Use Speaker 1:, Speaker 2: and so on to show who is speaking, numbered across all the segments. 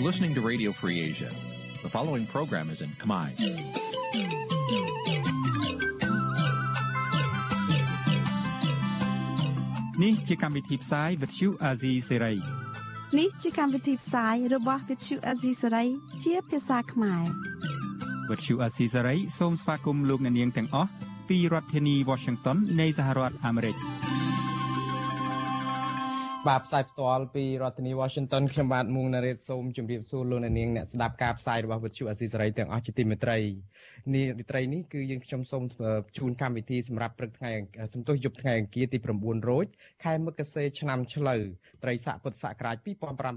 Speaker 1: You're listening to Radio Free Asia. The following program is in Khmer.
Speaker 2: នេះជាកម្មវិធីផ្សាយ Vuthu Azizi Serai
Speaker 3: នេះជាកម្មវិធីផ្សាយរបស់ Vuthu Azizi Serai ជាភាសាខ្មែរ
Speaker 2: Vuthu Azizi Serai សូមស្វាគមន៍លោកអ្នកនាងទាំងអស់ពីរដ្ឋធានី Washington នៃសហរដ្ឋអាមេរិក
Speaker 4: បាទផ្សាយផ្ទាល់ពីរដ្ឋធានី Washington ខ្ញុំបាទមុងណារ៉េតសូមជម្រាបសួរលោកអ្នកនាងអ្នកស្ដាប់ការផ្សាយរបស់វិទ្យុអស៊ីសេរីទាំងអស់ជាទីមេត្រីនេះរាត្រីនេះគឺយើងខ្ញុំសូមជូនកម្មវិធីសម្រាប់ព្រឹកថ្ងៃសំទុះយប់ថ្ងៃអង្គារទី9រោចខែមករាឆ្នាំឆ្លូវត្រីស័កពុទ្ធសករាជ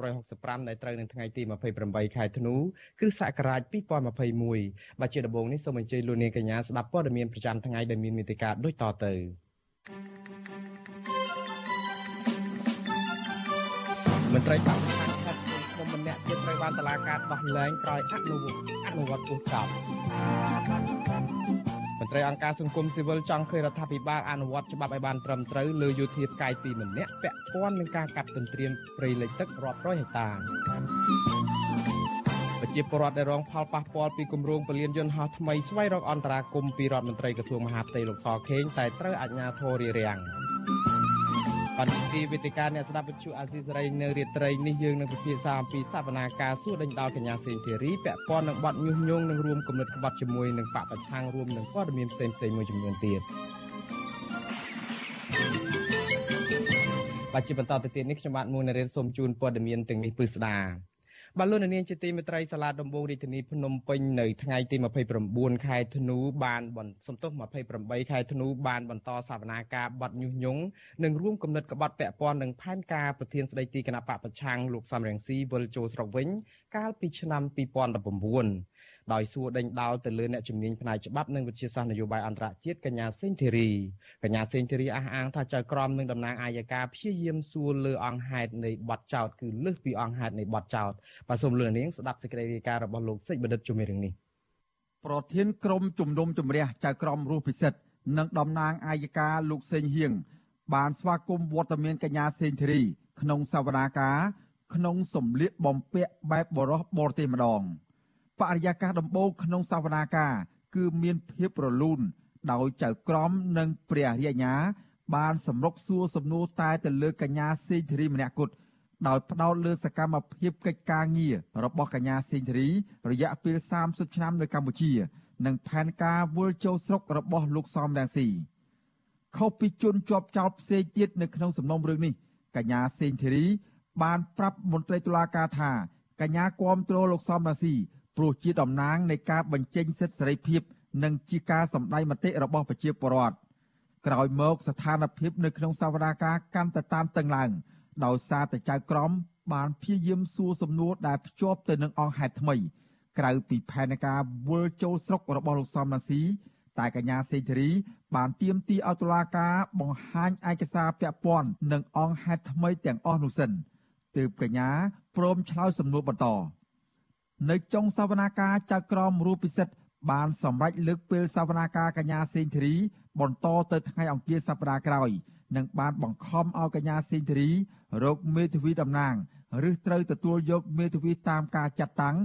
Speaker 4: 2565ដែលត្រូវនៅថ្ងៃទី28ខែធ្នូគ្រិស្តសករាជ2021បាទជាដំបូងនេះសូមអញ្ជើញលោកនាងកញ្ញាស្ដាប់ព័ត៌មានប្រចាំថ្ងៃដែលមានមេតិការដូចតទៅ មន្ត្រីបរិស្ថានខេត្តខ្ញុំម្នាក់ទៀតត្រូវបានតឡាការដោះលែងក្រោយអនុវត្តអនុវត្តពុះចោលមន្ត្រីអង្គការសង្គមស៊ីវិលចង់ឃើញរដ្ឋាភិបាលអនុវត្តច្បាប់ឲ្យបានត្រឹមត្រូវលើយោធាផ្កាយពីរម្នាក់ពាក់ព័ន្ធនឹងការកាប់ទន្ទ្រានព្រៃលិចទឹករាប់រយហិកតាប្រជាពលរដ្ឋដែលរងផលប៉ះពាល់ពីគម្រោងពលានយន្តហោះថ្មីស្វែងរកអន្តរាគមន៍ពីរដ្ឋមន្ត្រីក្រសួងមហាផ្ទៃលោកសខេងតែត្រូវអាជ្ញាធររារាំង បណ្ឌិតវេទិកាអ្នកស្ដាប់វិទ្យុអាស៊ីសេរីនៅរាត្រីនេះយើងនឹងពិភាក្សាអំពីសវនាការសួរដេញដោលកញ្ញាសេងធីរីពាក់ព័ន្ធនឹងបទញុះញង់និងរួមគំនិតក្បត់ជាមួយនឹងបកប្រឆាំងរួមនឹងព័ត៌មានផ្សេងផ្សេងមួយចំនួនទៀតបាទជាបន្តទៅទៀតនេះខ្ញុំបាទមួនរៀនសូមជូនព័ត៌មានទាំងនេះពឺស្ដា បាទលោកនាងជាទីមេត្រីសាលាដំបងរាជធានីភ្នំពេញនៅថ្ងៃទី29ខែធ្នូបានសំទុះ28ខែធ្នូបានបន្តសវនាការបត់ញុះញង់និងរួមគំនិតក្បត់ពាក់ព័ន្ធនឹងផែនការប្រធានស្ដីទីគណៈបកប្រឆាំងលោកសំរងស៊ីវិលចូលស្រុកវិញ កាលពីឆ្នាំ2019 ដោយសួរដេញដោលទៅលើអ្នកជំនាញផ្នែកច្បាប់និងវិទ្យាសាស្ត្រនយោបាយអន្តរជាតិកញ្ញាសេងធីរីកញ្ញាសេងធីរីអះអាងថាចៅក្រមនិងតំណាងអាយកាព្យាយាមសួរលើអង្គហេតុនៃបទចោទគឺលើសពីអង្គហេតុនៃបទចោទបាទសូមលើនាងស្ដាប់សេចក្តីរាយការណ៍របស់លោកសេចបណ្ឌិតជំនាញរឿងនេះ
Speaker 5: ប្រធានក្រុមជំនុំជម្រះចៅក្រមរស់ពិសិដ្ឋនិងតំណាងអាយកាលោកសេងហៀងបានស្វាគមន៍វត្តមានកញ្ញាសេងធីរី ក្នុងសវនាការក្នុងសម្លៀកបំពាក់បែបបរោះបរទេសម្ដង បរិយាកាសដំបូងក្នុងសវនាការគឺមានភាពរលូនដោយចៅក្រមនិងព្រះរាជអាជ្ញា បានសម្រុកសួរសំណួរតែទៅលើកញ្ញាសេងធីរីម្នាក់គត់ដោយផ្ដោតលើសកម្មភាពកិច្ចការងាររបស់កញ្ញាសេងធីរី រយៈពេល30ឆ្នាំនៅកម្ពុជា និងផែនការវិលចូលស្រុករបស់លោកសំរងស៊ីខុសពីជនជាប់ចោតផ្សេងទៀតនៅក្នុងសំណុំរឿងនេះកញ្ញាសេងធីរី បានប្រាប់មន្ត្រីតុលាការថាកញ្ញាគាំទ្រលោកសំរងស៊ី ព្រោះជាតំណាងនៃការបញ្ចេញសិទ្ធិសេរីភាព និងជាការសម្ដែងមតិរបស់ប្រជាពលរដ្ឋក្រោយមកស្ថានភាពនៅក្នុងសវនាការកាន់តែតានតឹងឡើង ដោយសារតែចៅក្រមបានព្យាយាមសួរសំណួរដែលភ្ជាប់ទៅនឹងអង្គហេតុថ្មី ក្រៅពីផែនការវិលចូលស្រុករបស់លោកសំរាស៊ីតែកញ្ញាសេងធារី បានទាមទារឲ្យតុលាការបង្ហាញឯកសារពាក់ព័ន្ធនឹងអង្គហេតុថ្មីទាំងអស់នោះសិនទើបកញ្ញាព្រមឆ្លើយសំណួរបន្ត នៅចុងសវនាការចៅក្រមរូបពិសិដ្ឋបានសម្រេចលើកពេលសវនាការកញ្ញាសេងធារី បន្តទៅថ្ងៃអង្គារសប្តាហ៍ក្រោយនិងបានបង្ខំឲ្យកញ្ញាសេងធារីរកមេធាវីតំណាងឬត្រូវទទួលយកមេធាវីតាមការចាត់តាំង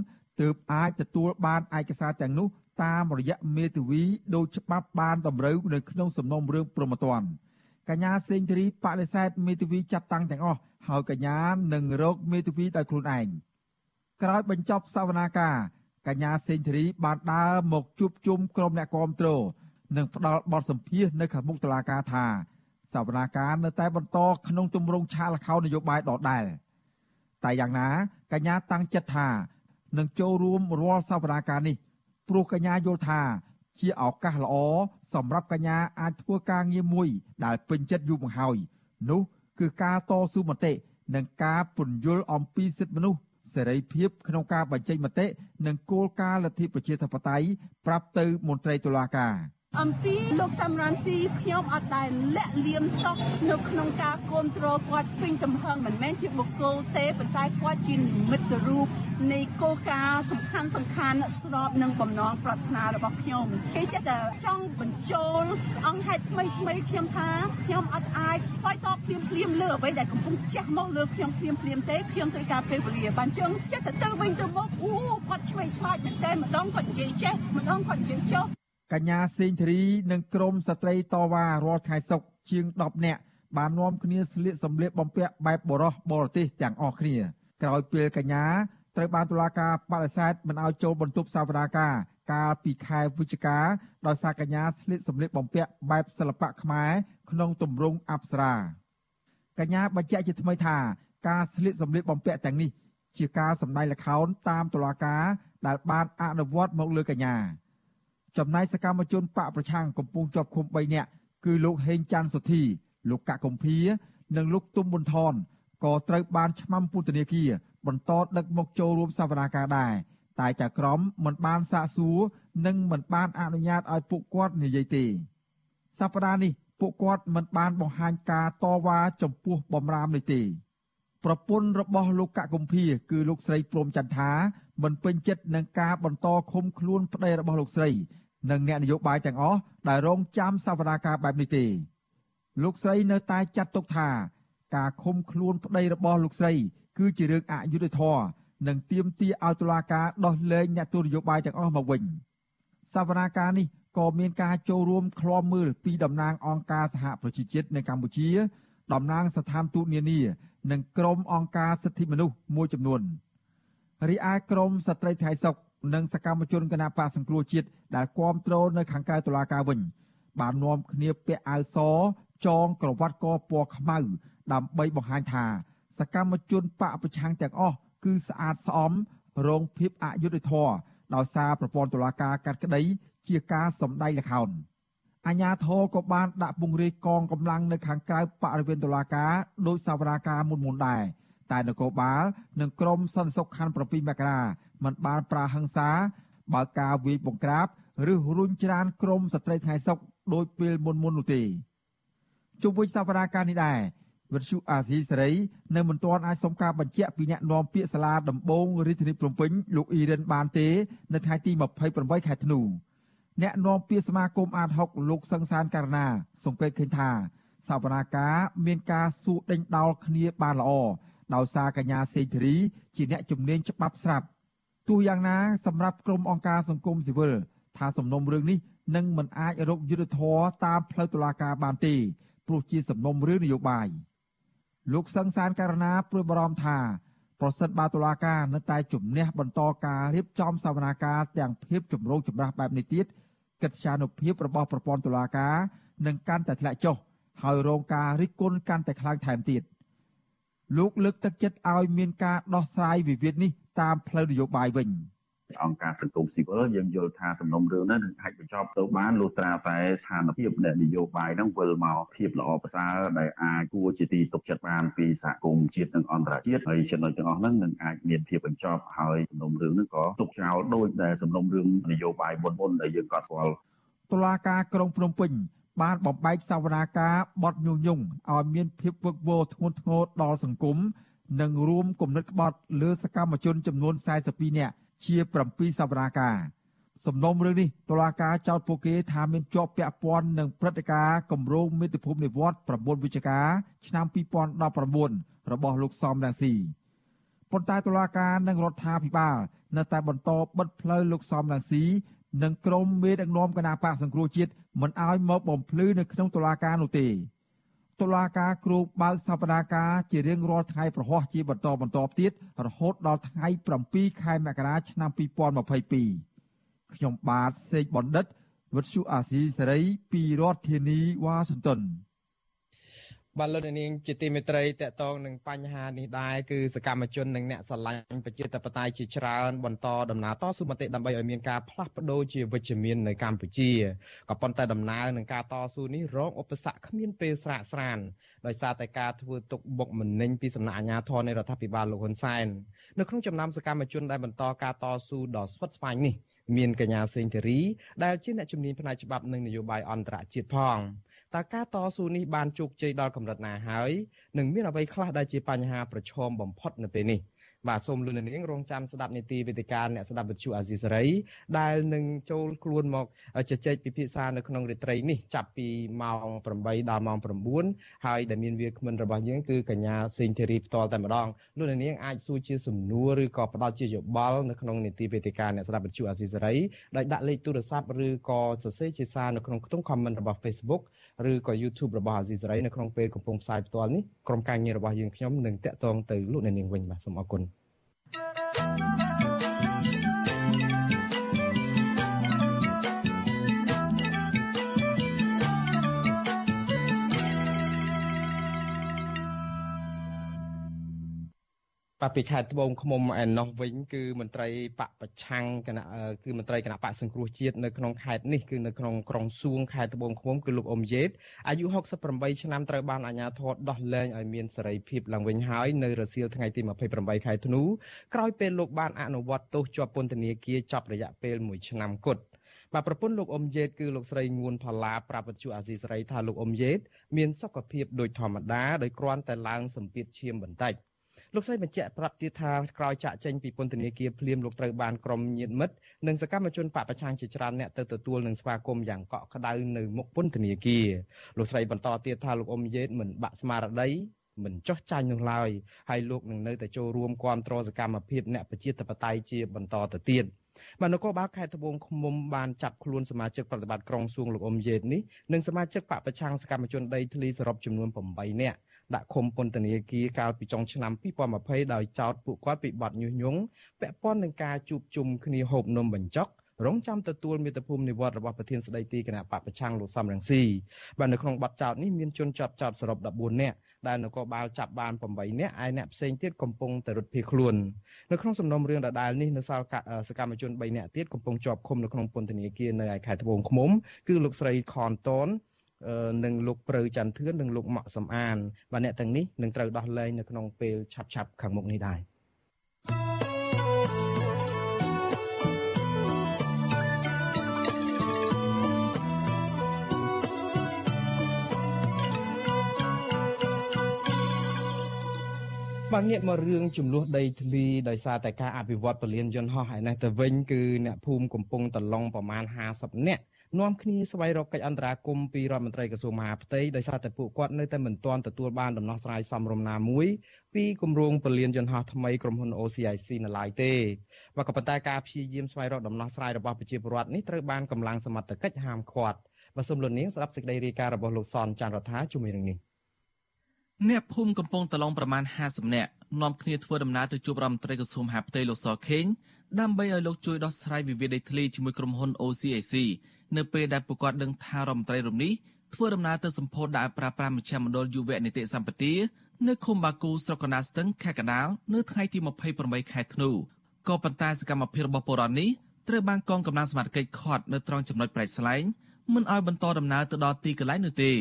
Speaker 5: ទើបអាចទទួលបានឯកសារទាំងនោះតាមរយៈមេធាវីដោយច្បាប់បានតម្រូវនៅក្នុងសំណុំរឿងព្រហ្មទណ្ឌកញ្ញាសេងធារីបដិសេធមេធាវីចាត់តាំងទាំងអស់ហើយកញ្ញានឹងរកមេធាវីដោយខ្លួនឯង ក្រោយបញ្ចប់សវនាការកញ្ញាសេងធារីបានដើរមកជួបជុំក្រុមអ្នកគាំទ្រនិងផ្ដល់បទសម្ភាសន៍នៅខាងមុខតុលាការថាសវនាការនៅតែបន្តក្នុងទម្រង់ឆាកល្ខោននយោបាយដដែលតែយ៉ាងណាកញ្ញាតាំងចិត្តថានឹងចូលរួមរាល់សវនាការនេះព្រោះកញ្ញាយល់ថាជាឱកាសល្អសម្រាប់កញ្ញាអាចធ្វើការងារមួយដែលពេញចិត្តយូរមកហើយនោះគឺការតស៊ូមតិនិងការពន្យល់អំពីសិទ្ធិមនុស្ស សេរីភាពក្នុងការបញ្ចេញមតិនិងគោលការណ៍លទ្ធិប្រជាធិបតេយ្យប្រាប់ទៅមន្ត្រីតុលាការ
Speaker 6: អំពីលោកសំរានស៊ីខ្ញុំអត់ដែលលាក់លៀមសោះនៅក្នុងការគ្រប់គ្រងគាត់ពេញទំហឹងមិនមែនជាបុគ្គលទេប៉ុន្តែគាត់ជានិមិត្តរូបនៃគោលការណ៍សំខាន់សំខាន់ស្របនឹងបំណងប្រាថ្នារបស់ខ្ញុំគេចេះតែចង់បញ្ចូលអង្គហេតុថ្មីថ្មីខ្ញុំថាខ្ញុំអត់អាចឆ្លើយតបភ្លាមភ្លាមលើអ្វីដែលកំពុងចាស់មកលើខ្ញុំភ្លាមភ្លាមទេខ្ញុំត្រូវការពេលវេលាបានជើងចេះតែទៅវិញទៅមកអូគាត់ឆ្វេងឆ្លាតមែនតែម្ដងគាត់និយាយចេះម្ដងគាត់និយាយចុះ
Speaker 5: កញ្ញាសេងធារីនិងក្រុមស្ត្រីតវ៉ារាល់ថ្ងៃសុកជាង10នាក់បាននាំគ្នាស្លៀកសម្លៀកបំពាក់បែបបរោះបរទេសទាំងអស់គ្នា ក្រោយពេលកញ្ញាត្រូវបានតុលាការបដិសេធមិនឲ្យចូលបន្ទប់សវនាការកាលពីខែវិច្ឆិកាដោយសារកញ្ញាស្លៀកសម្លៀកបំពាក់បែបសិល្បៈខ្មែរក្នុងទម្រង់អប្សរាកញ្ញាបញ្ជាក់ជាថ្មីថាការស្លៀកសម្លៀកបំពាក់ទាំងនេះ ជាការសម្ដែងល្ខោនតាមតុលាការដែលបានអនុវត្តមកលើកញ្ញា ចំណែកសកម្មជនបកប្រឆាំងកំពុងជាប់ឃុំ3នាក់គឺលោកហេងច័ន្ទសុធីលោកកកកំភៀនិងលោកទុំប៊ុនថនក៏ត្រូវបានឆ្មាំពន្ធនាគារបន្តដឹកមកចូលរួមសវនាការដែរតែចៅក្រមមិនបានសាកសួរនិងមិនបានអនុញ្ញាតឲ្យពួកគាត់និយាយទេសប្តាហ៍នេះពួកគាត់មិនបានបង្ហាញការតវ៉ាចំពោះបំរាមនេះទេ ប្រពន្ធរបស់លោកកកុម្ភាគឺលោកស្រីព្រំចន្ទថាមិនពេញចិត្តនឹងការបន្តឃុំខ្លួនប្តីរបស់លោកស្រីនិងអ្នកនយោបាយទាំងអស់ដែលរងចាំសវនាការបែបនេះទេលោកស្រីនៅតែចាត់ទុកថា ការឃុំខ្លួនប្តីរបស់លោកស្រី គឺជារឿងអយុត្តិធម៌និងទាមទារឲ្យតុលាការដោះលែងអ្នកទស្សនយោបាយទាំងអស់មកវិញសវនាការនេះក៏មានការចូលរួមឃ្លាំមើលពីតំណាងអង្គការសហប្រជាជាតិនៅកម្ពុជាតំណាងស្ថានទូតនានា និងក្រុមអង្គការសិទ្ធិមនុស្សមួយចំនួនរីឯក្រមស្ត្រីថៃសុកនិងសកម្មជនគណបកសង្គ្រោះជាតិដែលគាំទ្រនៅខាងក្រៅតុលាការវិញ បាននាំគ្នាពាក់អាវសចងក្រវ៉ាត់កពណ៌ខ្មៅ ដើម្បីបង្ហាញថា សកម្មជនបកប្រឆាំងទាំងអស់គឺស្អាតស្អំរងភាពអយុត្តិធម៌ដោយសារប្រព័ន្ធតុលាការកាត់ក្តីជាការសម្ដែងល្ខោន អាញាធរក៏បានដាក់ពង្រាយកងកម្លាំងនៅខាងក្រៅបរិវេណតុលាការដោយសវនាការមុនមុនដែរតែនគរបាលនិងក្រមសន្តិសុខខណ្ឌ7មករាមិនបានប្រាហឹង្សាបើការវាយបង្ក្រាបឬរុញច្រានក្រមស្ត្រីថ្ងៃសុកដោយពេលមុនមុននោះទេជុំវិញសវនាការនេះដែរវិទ្យុអាស៊ីសេរីនៅមិនទាន់អាចសុំការបញ្ជាក់ពីអ្នកនាំពាក្យសាលាដំបងរាជធានីភ្នំពេញលោកអ៊ីរ៉ានបានទេ នៅថ្ងៃទី28ខែធ្នូ អ្នកនាំពាក្យសមាគមអាត6លោកសង្សានករណា សង្កេតឃើញថាសវនាការមានការសួរដេញដោលគ្នាបានល្អដោយសារកញ្ញាសេងធារី ជាអ្នកជំនាញច្បាប់ស្រាប់ទោះយ៉ាងណាសម្រាប់ក្រុមអង្គការសង្គមស៊ីវិលថាសំណុំរឿងនេះនឹងមិនអាចរកយុត្តិធម៌តាមផ្លូវតុលាការបានទេព្រោះជាសំណុំរឿងនយោបាយលោកសង្សានករណាព្រួយបារម្ភថាប្រសិនបើតុលាការនៅតែជំនះបន្តការរៀបចំសវនាការទាំងភាពចម្រូងចម្រាសបែបនេះទៀត កិត្យានុភាពរបស់ប្រព័ន្ធតុលាការនឹងកាន់តែធ្លាក់ចុះហើយរងការរិះគន់កាន់តែខ្លាំងថែមទៀតលោកលើកទឹកចិត្តឲ្យមានការដោះស្រាយវិវាទនេះតាមផ្លូវនយោបាយវិញ។
Speaker 7: អង្គការសង្គមស៊ីវិលយើងយល់ថាសំណុំរឿងនេះនឹងអាចបញ្ចប់ទៅបានលុះត្រាតែស្ថានភាពនយោបាយនឹងវិលមកភាពល្អប្រសើរដែលអាចគួរជាទីទុកចិត្តបានពីសហគមន៍ជាតិនិងអន្តរជាតិហើយចំណុចទាំងអស់ហ្នឹងនឹងអាចមានភាពបញ្ចប់ហើយសំណុំរឿងនេះក៏ទុកចោលដោយដែលសំណុំរឿងនយោបាយមុនមុនដែលយើងក៏ស្គាល់
Speaker 5: តុលាការក្រុងភ្នំពេញបានបំបែកសវនាការបត់ញុះញង់ឲ្យមានភាពវឹកវរធ្ងន់ធ្ងរដល់សង្គមនិងរួមគំនិតក្បត់លើសកម្មជនចំនួន42នាក់ ជា7សវនាការសំណុំរឿងនេះតុលាការចោទពួកគេថាមានជាប់ពាក់ព័ន្ធនឹងព្រឹត្តិការណ៍គម្រោងមេត្តាភូមិនិវត្ត9វិច្ឆិកាឆ្នាំ2019របស់លោកសំរាស៊ីប៉ុន្តែតុលាការនិងរដ្ឋាភិបាលនៅតែបន្តបិទផ្លូវលោកសំរាស៊ីនិងក្រុមមេដឹកនាំគណៈបកសង្គ្រោះជាតិមិនឲ្យមកបំភ្លឺនៅក្នុងតុលាការនោះទេ តុលាការគ្រូបើកសវនាការជារៀងរាល់ថ្ងៃប្រហោះជាបន្តបន្តទៀតរហូតដល់ថ្ងៃ7ខែមករាឆ្នាំ2022ខ្ញុំបាទសេកបណ្ឌិតវិទ្យុអាស៊ីសេរីពីរដ្ឋធានីវ៉ាស៊ីនតោន
Speaker 4: បាទលោកនាងជាទីមេត្រីតកតងនឹងបញ្ហានេះដែរគឺសកម្មជននិងអ្នកស្រឡាញ់ប្រជាធិបតេយ្យជាច្រើនបន្តដំណើរតស៊ូមតិដើម្បីឲ្យមានការផ្លាស់ប្ដូរជាវិជ្ជមាននៅកម្ពុជាក៏ប៉ុន្តែដំណើរនឹងការតស៊ូនេះរងឧបសគ្គគ្មានពេលស្រាកស្រានដោយសារតែការធ្វើទុកបុកម្នេញពីសំណាក់អាជ្ញាធរនៃរដ្ឋាភិបាលលោកហ៊ុនសែននៅក្នុងចំណោមសកម្មជនដែលបន្តការតស៊ូដ៏ស្វិតស្វាញនេះមានកញ្ញាសេងធីរីដែលជាអ្នកជំនាញផ្នែកច្បាប់និងនយោបាយអន្តរជាតិផង តើការតស៊ូនេះបានជោគជ័យដល់កម្រិតណាហើយនិងមានអ្វីខ្លះដែលជាបញ្ហាប្រឈមបំផុតនៅពេលនេះបាទសូមលោកនាងរងចាំស្ដាប់នីតិវេទិកាអ្នកស្ដាប់វិទ្យុអាស៊ីសេរីដែលនឹងចូលខ្លួនមកជជែកពិភាក្សានៅក្នុងរាត្រីនេះចាប់ពីម៉ោង8ដល់ម៉ោង9ហើយដែលមានវាគ្មិនរបស់យើងគឺកញ្ញាសេងធីរីផ្ទាល់តែម្ដងលោកនាងអាចសួរជាសំណួរឬក៏ផ្ដល់ជាយោបល់នៅក្នុងនីតិវេទិកាអ្នកស្ដាប់វិទ្យុអាស៊ីសេរីដោយដាក់លេខទូរស័ព្ទឬក៏សរសេរជាសារនៅក្នុងខ្ទង់ comment របស់ Facebook ឬក៏ YouTube របស់អាស៊ីសេរីនៅក្នុងពេលកំពុងផ្សាយផ្ទាល់នេះក្រុមការងាររបស់យើងខ្ញុំនឹងតាក់ទងទៅលោកអ្នកនាងវិញបាទសូមអរគុណ បាទពីខេត្តត្បូងឃ្មុំឯណោះវិញគឺមន្ត្រីបកប្រឆាំងគណៈគឺមន្ត្រីគណៈបកសង្គ្រោះជាតិនៅក្នុងខេត្តនេះគឺនៅក្នុងក្រុងសួងខេត្តត្បូងឃ្មុំគឺលោកអ៊ុំយេតអាយុ68ឆ្នាំត្រូវបានអាជ្ញាធរដោះលែងឲ្យមានសេរីភាពឡើងវិញហើយនៅរសៀលថ្ងៃទី28ខែធ្នូក្រោយពេលលោកបានអនុវត្តទោសជាប់ពន្ធនាគារចាប់រយៈពេល1ឆ្នាំគត់បាទប្រពន្ធលោកអ៊ុំយេតគឺលោកស្រីងួនផល្លាប្រាប់វិទ្យុអាស៊ីសេរីថាលោកអ៊ុំយេតមានសុខភាពដូចធម្មតាដោយគ្រាន់តែឡើងសម្ពាធឈាមបន្តិច លោកស្រីបញ្ជាក់ប្រាប់ទៀតថាក្រោយចាក់ចេញពីពន្ធនាគារភ្លាមលោកត្រូវបានក្រុមញាតិមិត្តនិងសកម្មជនបពប្រឆាំងជាច្រើនអ្នកទៅទទួលនិងស្វាគមន៍យ៉ាងកក់ក្ដៅនៅមុខពន្ធនាគារលោកស្រីបន្តទៀតថាលោកអ៊ុំយេតមិនបាក់ស្មារតីមិនចោះចាញ់នោះឡើយហើយលោកនឹងនៅតែចូលរួមគ្រប់គ្រងសកម្មភាពអ្នកប្រជាធិបតេយ្យជាបន្តទៅទៀតបាទនគរបាលខេត្តត្បូងឃ្មុំបានចាប់ខ្លួនសមាជិកប្រតិបត្តិក្រុងសួងលោកអ៊ុំយេតនេះនិងសមាជិកបពប្រឆាំងសកម្មជនដីធ្លីសរុបចំនួន8នាក់ ដាក់ឃុំពន្ធនាគារកាលពីចុងឆ្នាំ2020ដោយចោទពួកគាត់ពីបទញុះញង់ពាក់ព័ន្ធនឹងការជួបជុំគ្នាហូបនំបញ្ចុករងចាំទទួលមេត្តាភូមិនិវត្តរបស់ប្រធានស្ដីទីគណៈបពប្រឆាំងលោកសំរងស៊ីបាទនៅក្នុងបទចោទនេះមានជនជាប់ចោទសរុប14នាក់ដែលនគរបាលចាប់បាន8នាក់ឯអ្នកផ្សេងទៀតកំពុងតែរត់ភៀសខ្លួននៅក្នុងសំណុំរឿងដដែលនេះនៅសល់សកម្មជន3នាក់ទៀតកំពុងជាប់ឃុំនៅក្នុងពន្ធនាគារនៅឯខេត្តត្បូងឃ្មុំគឺលោកស្រីខនតន និងលោកព្រៅច័ន្ទធឿននិងលោកម៉ាក់សំអានបាទអ្នកទាំងនេះនឹងត្រូវដោះលែងនៅក្នុងពេលឆាប់ៗខាងមុខនេះដែរបាទងាកមករឿងចំនួនដីធ្លីដោយសារតែការអភិវឌ្ឍពលានយន្តហោះឯនេះទៅវិញគឺអ្នកភូមិកំពុងតឡងប្រមាណ50នាក់ នាំគ្នាស្វែងរកកិច្ចអន្តរាគមន៍ពីរដ្ឋមន្ត្រីក្រសួងមហាផ្ទៃដោយសារតែពួកគាត់នៅតែមិនទាន់ទទួលបានដំណោះស្រាយសមរម្យណាមួយពីគម្រោងពលានយន្តហោះថ្មីក្រុមហ៊ុន OCIC នៅឡើយទេបើក៏ប៉ុន្តែការព្យាយាមស្វែងរកដំណោះស្រាយរបស់ប្រជាពលរដ្ឋនេះត្រូវបានកម្លាំងសមត្ថកិច្ចហាមឃាត់បើសូមលោកនាងស្ដាប់សេចក្តីរាយការណ៍របស់លោកសនច័ន្ទរដ្ឋាជាមួយនឹងនេះ
Speaker 8: អ្នកភូមិកំពង់តឡុងប្រមាណ50នាក់នាំគ្នាធ្វើដំណើរទៅជួបរដ្ឋមន្ត្រីក្រសួងមហាផ្ទៃលោកសខេងដើម្បីឲ្យលោកជួយដោះស្រាយវិវាទដីធ្លីជាមួយក្រុមហ៊ុន OCIC នៅពេលដែលពួកគាត់ដឹងថារដ្ឋមន្ត្រីរំនេះធ្វើដំណើរទៅសម្ពោធដាក់ប្រាប្រាមជ្ឈមណ្ឌលយុវនីតិសម្បទានៅឃុំបាគូស្រុកកណាស្ទឹងខេត្តកដាលនៅថ្ងៃទី28ខែធ្នូក៏ប៉ុន្តែសកម្មភាពរបស់បុរដ្ឋនេះត្រូវបានកងកម្លាំងសមត្ថកិច្ចឃាត់នៅត្រង់ចំណុចប្រែកស្លែងមិនឲ្យបន្តដំណើរទៅដល់ទីកន្លែងនោះទេ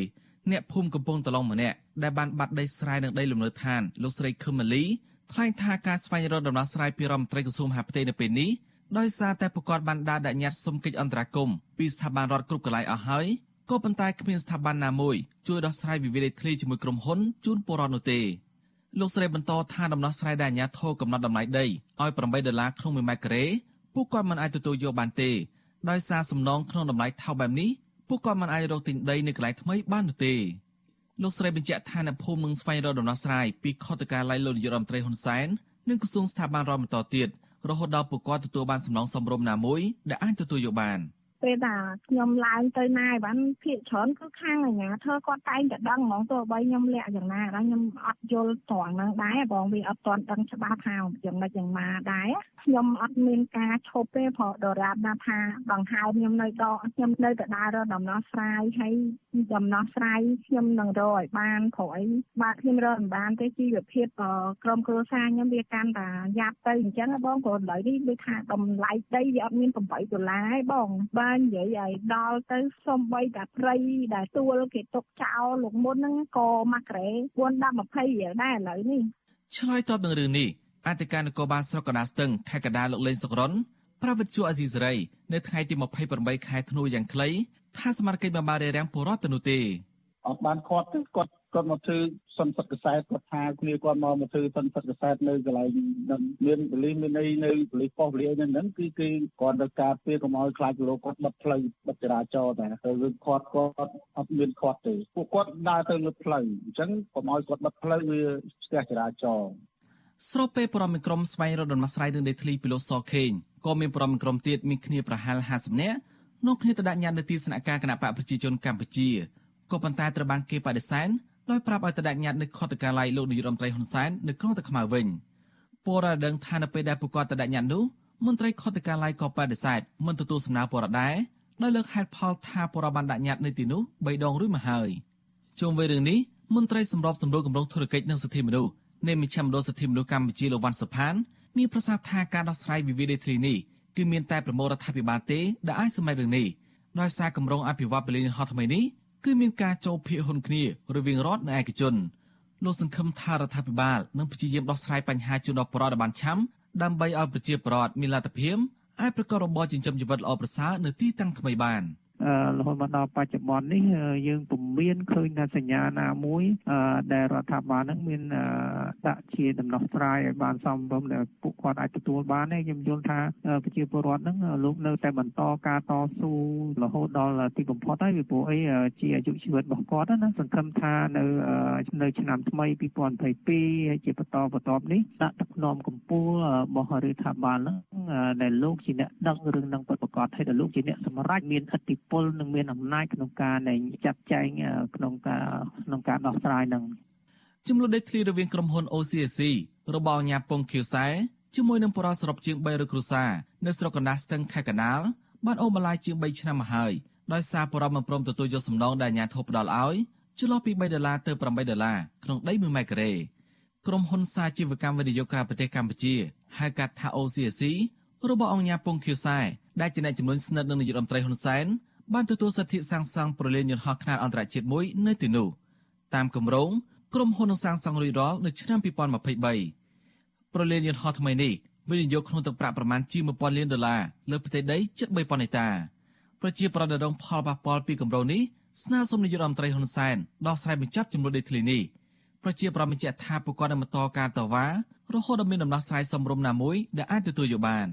Speaker 8: អ្នកភូមិកំពង់តឡុងម្នាក់ដែលបានបាត់ដីស្រែនិងដីលំនៅឋានលោកស្រីខឹមម៉ាលីថ្លែងថាការស្វែងរកដំណោះស្រាយពីរដ្ឋមន្ត្រីក្រសួងមហាផ្ទៃនៅពេលនេះ ដោយសារតែប្រកាសបានដើរដាក់ញត្តិសុំកិច្ចអន្តរាគមន៍ពីស្ថាប័នរដ្ឋគ្រប់កន្លែងអស់ហើយក៏ប៉ុន្តែគ្មានស្ថាប័នណាមួយជួយដោះស្រាយវិវាទដីធ្លីជាមួយក្រុមហ៊ុនជូនពលរដ្ឋនោះទេលោកស្រីបន្តថាដំណោះស្រាយដែលអាជ្ញាធរកំណត់តម្លៃដីឲ្យ8ដុល្លារក្នុង1ម៉ែត្រការ៉េពួកគាត់មិនអាចទទួលយកបានទេដោយសារសំណងក្នុងតម្លៃថោកបែបនេះពួកគាត់មិនអាចរកទិញដីនៅកន្លែងថ្មីបាននោះទេលោកស្រីបញ្ជាក់ថាអ្នកភូមិនឹងស្វែងរកដំណោះស្រាយពីខុទ្ទកាល័យលោកនាយករដ្ឋមន្ត្រីហ៊ុនសែននិងក្រសួងស្ថាប័នរដ្ឋបន្តទៀត រហូតដល់ពួកគាត់ទទួលបានសំណងសមរម្យណាមួយដែលអាចទទួលយកបាន។
Speaker 9: ពេលដែលខ្ញុំឡើងទៅណាបានភាកច្រើនគឺខាងអាញាធើគាត់តែងតែដឹងហ្មងទោះបីខ្ញុំលាក់យ៉ាងណាដែរខ្ញុំអត់យល់ត្រង់ហ្នឹងដែរបងវាអត់ទាន់ដឹងច្បាស់ថាយ៉ាងម៉េចយ៉ាងម៉ាដែរខ្ញុំអត់មានការឈប់ទេព្រោះដរាបណាថាដង្ហើមខ្ញុំនៅដកខ្ញុំនៅតែដើររកដំណោះស្រាយហើយដំណោះស្រាយខ្ញុំនឹងរកឲ្យបានព្រោះអីបាទខ្ញុំរកមិនបានទេជីវភាពក្រុមគ្រួសារខ្ញុំវាកាន់តែយ៉ាប់ទៅអញ្ចឹងបងព្រោះឥឡូវនេះដូចថាតម្លៃដីវាអត់មាន8ដុល្លារទេបងបាទនិយាយឲ្យដល់ទៅសំបីតែព្រៃដែលទួលគេຕົកចោលលោកមុនហ្នឹងក៏មួយក្រេ4 10 20រៀលដែរឥឡូវនេះ
Speaker 8: ឆ្លើយតបនឹងរឿងនេះអធិការនគរបាលស្រុកកណ្ដាលស្ទឹងខេត្តកណ្ដាលលោកលេងសុករុនប្រាវិទ្យាអេស៊ីសេរីនៅថ្ងៃទី28ខែធ្នូយ៉ាងខ្លីថាសមាជិកបានបានរារាំងពលរដ្ឋទៅនោះទេ
Speaker 10: អត់បានគាត់ទេគាត់គាត់មកធ្វើសន្និសីទកសែតគាត់ថាគ្នាគាត់មកមកធ្វើសន្និសីទកសែតនៅកន្លែងនឹងមានបលីមានអីនៅបលីប៉ុស្តិ៍បលីអីហ្នឹងគឺគឺគាត់ទៅការពារកុំឲ្យខ្លាចគីឡូគាត់បិទផ្លូវបិទចរាចរណ៍តែទៅវិញគាត់គាត់អត់មានគាត់ទេពួកគាត់ដើរទៅលើផ្លូវអញ្ចឹងកុំឲ្យគាត់បិទផ្លូវវាស្ទះចរាចរណ៍
Speaker 8: ស្របពេលប្រមក្រុមស្វែងរកដំណោះស្រាយរឿងដីធ្លីពីលោកសខេងក៏មានប្រមក្រុមទៀតមានគ្នាប្រហែល50នាក់នោះគ្នាទៅដាក់ញត្តិនៅទីស្នាក់ការគណៈបកប្រជាជនកម្ពុជា ក៏ប៉ុន្តែត្រូវបានគេបដិសេធដោយប្រាប់ឲ្យទៅដាក់ញត្តិនៅខុទ្ទកាល័យលោកនាយរដ្ឋមន្ត្រីហ៊ុនសែននៅក្រុងតាខ្មៅវិញពលរដ្ឋដឹងថានៅពេលដែលពួកគាត់ទៅដាក់ញត្តិនោះមន្ត្រីខុទ្ទកាល័យក៏បដិសេធមិនទទួលសំណើពលរដ្ឋដែរដោយលើកហេតុផលថាពលរដ្ឋបានដាក់ញត្តិនៅទីនោះ3ដងរួចមកហើយជុំវិញរឿងនេះមន្ត្រីសម្របសម្រួលគម្រោងធុរកិច្ចនិងសិទ្ធិមនុស្សនៃមជ្ឈមណ្ឌលសិទ្ធិមនុស្សកម្ពុជាលោកវ៉ាន់សុផានមានប្រសាសន៍ថាការដោះស្រាយវិវាទដីធ្លីនេះគឺមានតែប្រមូលរដ្ឋាភិបាលទេដែលអាចសម្រេចរឿងនេះដោយសារគម្រោងអភិវឌ្ឍពលានហោះថ្មីនេះ គឺមានការចូលភាគហ៊ុនគ្នារវាងរដ្ឋនិងឯកជនលោកសង្ឃឹមថារដ្ឋាភិបាលនឹងព្យាយាមដោះស្រាយបញ្ហាជូនដល់ប្រជាពលរដ្ឋបានឆាំដើម្បីឲ្យប្រជាពលរដ្ឋមានលទ្ធភាពអាចប្រកបរបរចិញ្ចឹមជីវិតល្អប្រសើរនៅទីតាំងថ្មីបាន។
Speaker 11: រហូតមកដល់បច្ចុប្បន្ននេះយើងពុំមានឃើញថាសញ្ញាណាមួយដែលរដ្ឋាភិបាលនឹងមានដាក់ជាដំណោះស្រាយឲ្យបានសមរម្យដែលពួកគាត់អាចទទួលបានទេខ្ញុំយល់ថាប្រជាពលរដ្ឋនឹងលោកនៅតែបន្តការតស៊ូរហូតដល់ទីបំផុតហើយពីព្រោះអីជាអាយុជីវិតរបស់គាត់ណាសង្ឃឹមថានៅនៅឆ្នាំថ្មី2022ហើយជាបន្តបន្ទាប់នេះដាក់ទឹកនាំកម្ពុជារបស់រដ្ឋាភិបាលនឹងដែលលោកជាអ្នកដឹងរឿងនឹងពិតប្រាកដហើយដែលលោកជាអ្នកសម្រេចមានឥទ្ធិពលនិងមានអំណាចក្នុងការនៃចាត់ចែងក្នុងការក្នុងការដោះស្រាយនឹង
Speaker 8: ចំនួនដេកធ្លីរវាងក្រុមហ៊ុន OCC របស់អាញាពងខៀវសែជាមួយនឹងបរិសរុបជាង300គ្រួសារនៅស្រុកកណ្ដាស់ស្ទឹងខេត្តកណ្ដាលបានអូបន្លាយជាង3ឆ្នាំមកហើយដោយសារបរិបមិនព្រមទទួលយកសំណងដែលអាញាធិបផ្ដល់ឲ្យចន្លោះពី3ដុល្លារទៅ8ដុល្លារក្នុងដី1ម៉ែត្រការ៉េក្រុមហ៊ុនសាជីវកម្មវិនិយោគក្រៅប្រទេសកម្ពុជាហៅកាត់ថា OCC របស់អង្គការពងខៀវសែដែលជាអ្នកជំនួយស្និទ្ធនឹងនាយករដ្ឋមន្ត្រីហ៊ុនសែន បានទទួលសិទ្ធិសាងសង់ប្រលានយន្តហោះខ្នាតអន្តរជាតិមួយនៅទីនោះតាមគម្រោងក្រុមហ៊ុននឹងសាងសង់រួចរាល់នៅឆ្នាំ2023ប្រលានយន្តហោះថ្មីនេះវិនិយោគក្នុងទឹកប្រាក់ប្រមាណជាង1000លានដុល្លារលើផ្ទៃដីជិត3000ហិកតាប្រជាប្រដ្ឋរងផលប៉ះពាល់ពីគម្រោងនេះស្នើសុំនាយករដ្ឋមន្ត្រីហ៊ុនសែនដោះស្រាយបញ្ចប់ចំនួនដីធ្លីនេះប្រជាប្រដ្ឋបញ្ជាក់ថាពួកគាត់នឹងបន្តការតវ៉ារហូតដល់មានដំណោះស្រាយសមរម្យណាមួយដែលអាចទទួលយកបាន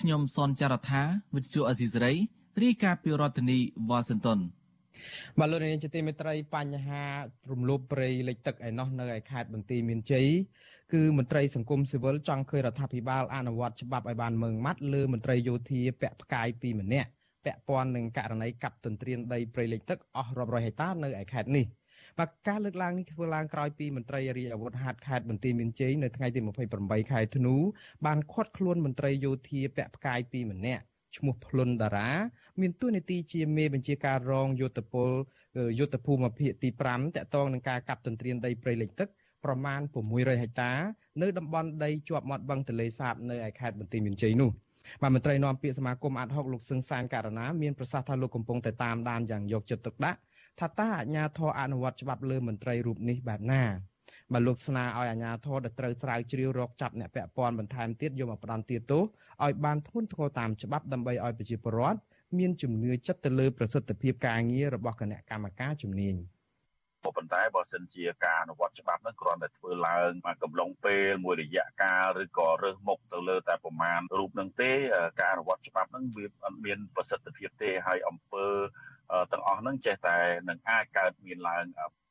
Speaker 8: ខ្ញុំសនចាររថាវិទ្យុអេស៊ីសរ៉ៃ រាយការណ៍ពីរដ្ឋធានីវ៉ាស៊ីនតោន
Speaker 4: បាទលោកនាងជាទីមេត្រីបញ្ហា រំលោភព្រៃលិចទឹកឯណោះនៅឯខេត្តបន្ទាយមានជ័យគឺមន្ត្រីសង្គមស៊ីវិលចង់ឃើញរដ្ឋាភិបាលអនុវត្តច្បាប់ឲ្យបានម៉ឺងម៉ាត់លើមន្ត្រីយោធាពាក់ផ្កាយពីរម្នាក់ពាក់ព័ន្ធនឹងករណីកាប់ទន្ទ្រានដីព្រៃលិចទឹកអស់រាប់រយហិកតានៅឯខេត្តនេះបាទការលើកឡើងនេះធ្វើឡើងក្រោយពីមន្ត្រីរាជអាវុធហត្ថខេត្តបន្ទាយមានជ័យនៅថ្ងៃទី28ខែធ្នូបានឃាត់ខ្លួនមន្ត្រីយោធាពាក់ផ្កាយពីរម្នាក់ឈ្មោះភ្លុនតារា មានតួនាទីជាមេបញ្ជាការរងយុទ្ធពលយុទ្ធភូមិភាគទី5តកតងនឹងការកាប់ទន្ទ្រានដីព្រៃលិចទឹកប្រមាណ600ហិកតានៅតំបន់ដីជាប់មាត់បឹងទន្លេសាបនៅឯខេត្តបន្ទាយមានជ័យនោះបាទមន្ត្រីនាំពាក្យសមាគមអាត់ហុកលោកសឹងសានករណាមានប្រសាសន៍ថាលោកកំពុងតែតាមដានយ៉ាងយកចិត្តទុកដាក់ថាតើអាជ្ញាធរអនុវត្តច្បាប់លើមន្ត្រីរូបនេះបែបណាបាទលោកស្នើឲ្យអាជ្ញាធរដែលត្រូវស្រាវជ្រាវរកចាប់អ្នកពាក់ព័ន្ធបន្ថែមទៀតយកមកផ្ដន្ទាទោសឲ្យបានធ្ងន់ធ្ងរតាមច្បាប់ដើម្បីឲ្យប្រជាពលរដ្ឋ មានជំនឿចិត្តទៅលើប្រសិទ្ធភាពការងាររបស់គណៈកម្មការជំនាញ
Speaker 7: ក៏ប៉ុន្តែបើសិនជាការអនុវត្តច្បាប់នោះគ្រាន់តែធ្វើឡើងមកកំឡុងពេលមួយរយៈកាលឬក៏រើសមុខទៅលើតែប្រមាណរូបនឹងទេការអនុវត្តច្បាប់នោះវាអត់មានប្រសិទ្ធភាពទេហើយអង្គើទាំងអស់ហ្នឹងចេះតែនឹងអាចកើតមានឡើង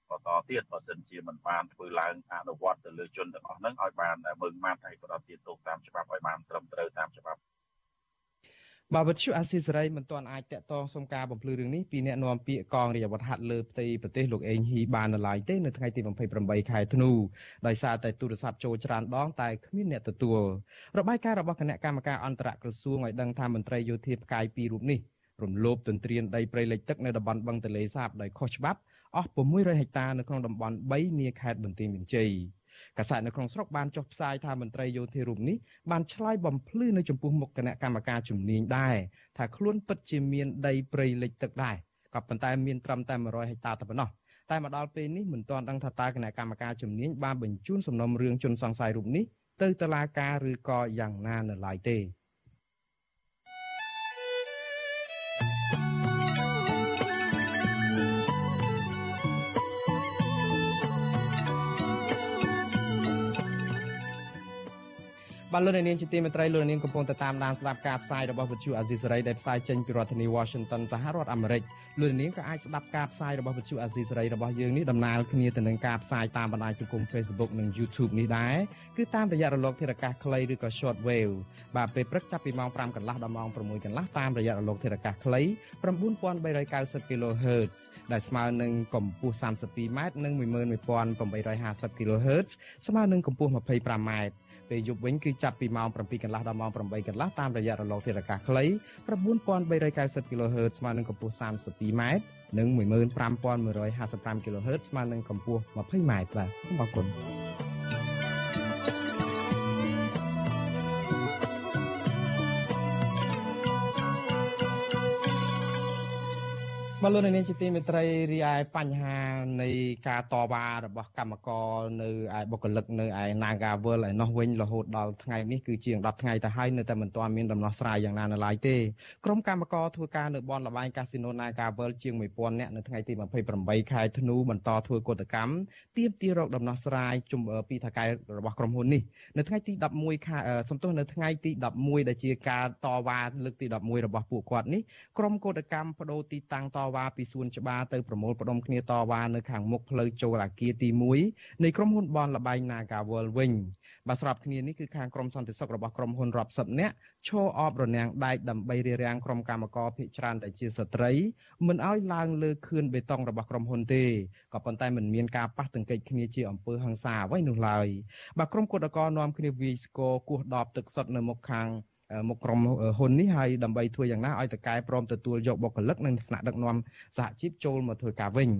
Speaker 7: បន្តទៀតបើសិនជាមិនបានធ្វើឡើងអនុវត្តទៅលើជនទាំងអស់ហ្នឹងឲ្យបានមើងម៉ាត់ហើយបន្តទៀតទោសតាមច្បាប់ឲ្យបានត្រឹមត្រូវតាមច្បាប់
Speaker 4: បាទវិទ្យុអាស៊ីសេរីមិនទាន់អាចតាក់ទងសុំការបំភ្លឺរឿងនេះពីអ្នកនាំពាក្យកងរាជអាវុធហត្ថលើផ្ទៃប្រទេសលោកអេងហ៊ីបាននៅឡើយទេនៅថ្ងៃទី28ខែធ្នូដោយសារតែទូរស័ព្ទចូលច្រើនដងតែគ្មានអ្នកទទួលរបាយការណ៍របស់គណៈកម្មការអន្តរក្រសួងឲ្យដឹងថាមន្ត្រីយោធាផ្កាយពីររូបនេះរំលោភទន្ទ្រានដីព្រៃលិចទឹកនៅតំបន់បឹងទន្លេសាបដោយខុសច្បាប់អស់600ហិកតានៅក្នុងតំបន់3នាខេត្តបន្ទាយមានជ័យ កាសែតនៅក្នុងស្រុកបានចុះផ្សាយថាមន្ត្រីយោធារូបនេះបានឆ្លើយបំភ្លឺនៅចំពោះមុខគណៈកម្មការជំនាញដែរថាខ្លួនពិតជាមានដីព្រៃលិចទឹកដែរក៏ប៉ុន្តែមានត្រឹមតែ100ហិកតាតែប៉ុណ្ណោះតែមកដល់ពេលនេះមិនទាន់ដឹងថាតើគណៈកម្មការជំនាញបានបញ្ជូនសំណុំរឿងជនសង្ស័យរូបនេះទៅតុលាការឬក៏យ៉ាងណានៅឡើយទេ បាទលោកនាងជាទីមេត្រីលោកនាងកំពុងតែតាមដានស្ដាប់ការផ្សាយរបស់វិទ្យុអាស៊ីសេរីដែលផ្សាយចេញពីរដ្ឋធានី Washington សហរដ្ឋអាមេរិកលោកនាងក៏អាចស្ដាប់ការផ្សាយរបស់វិទ្យុអាស៊ីសេរីរបស់យើងនេះដំណើរគ្នាទៅនឹងការផ្សាយតាមបណ្ដាញសង្គម Facebook និង YouTube នេះដែរគឺតាមរយៈរលកធារកាសខ្លីឬក៏ Short Wave បាទពេលព្រឹកចាប់ពីម៉ោង5កន្លះដល់ម៉ោង6កន្លះតាមរយៈរលកធារកាសខ្លី9390 kHz ដែលស្មើនឹងកម្ពស់ 32m និង11850 kHz ស្មើនឹងកម្ពស់ 25m ពេលយប់វិញគឺចាប់ពីម៉ោង7កន្លះដល់ម៉ោង8កន្លះតាមរយៈរលកធាតុអាកាសខ្លី9390 kHz ស្មើនឹងកម្ពស់ 32m និង15155 kHz ស្មើនឹងកម្ពស់ 20m បាទសូមអរគុណ បលូននាងជាទីមេត្រីរីឯបញ្ហានៃការតវ៉ារបស់កម្មករនៅឯបុគ្គលិកនៅឯ Nagawal ឯនោះវិញរហូតដល់ថ្ងៃនេះគឺជាង10ថ្ងៃទៅហើយនៅតែមិនទាន់មានដំណោះស្រាយយ៉ាងណានៅឡើយទេក្រុមកម្មករធ្វើការនៅបនលបែងកាស៊ីណូ Nagawal ជាង1000នាក់នៅថ្ងៃទី28ខែធ្នូបន្តធ្វើកតកម្មទាមទាររកដំណោះស្រាយជុំពីថៅកែរបស់ក្រុមហ៊ុននេះនៅថ្ងៃទី11ខែសំទោសនៅថ្ងៃទី11ដែលជាការតវ៉ាលើកទី11របស់ពួកគាត់នេះក្រុមកតកម្មបដូរទីតាំងតវ៉ាពីសួនច្បារទៅប្រមូលផ្ដុំគ្នាតវ៉ានៅខាងមុខផ្លូវចូលអាគារទី1នៃក្រុមហ៊ុនបនលបែង Naga World វិញបាទស្របគ្នានេះគឺខាងក្រុមសន្តិសុខរបស់ក្រុមហ៊ុនរាប់សិបនាក់ឈរអបរនាំងដែកដើម្បីរារាំងក្រុមកម្មករភៀកច្រើនដែលជាស្ត្រីមិនឲ្យឡើងលើខឿនបេតុងរបស់ក្រុមហ៊ុនទេក៏ប៉ុន្តែមិនមានការប៉ះទង្គិចគ្នាជាអំពើហិង្សាអ្វីនោះឡើយបាទក្រុមគឧតកោនាំគ្នាវាយស្គរគោះដបទឹកសុទ្ធនៅមុខខាង មកក្រុមហ៊ុននេះហើយដើម្បីធ្វើយ៉ាងណាឲ្យតកែព្រមទទួលយកបុគ្គលិកនិងថ្នាក់ដឹកនាំសហជីពចូលមកធ្វើការវិញ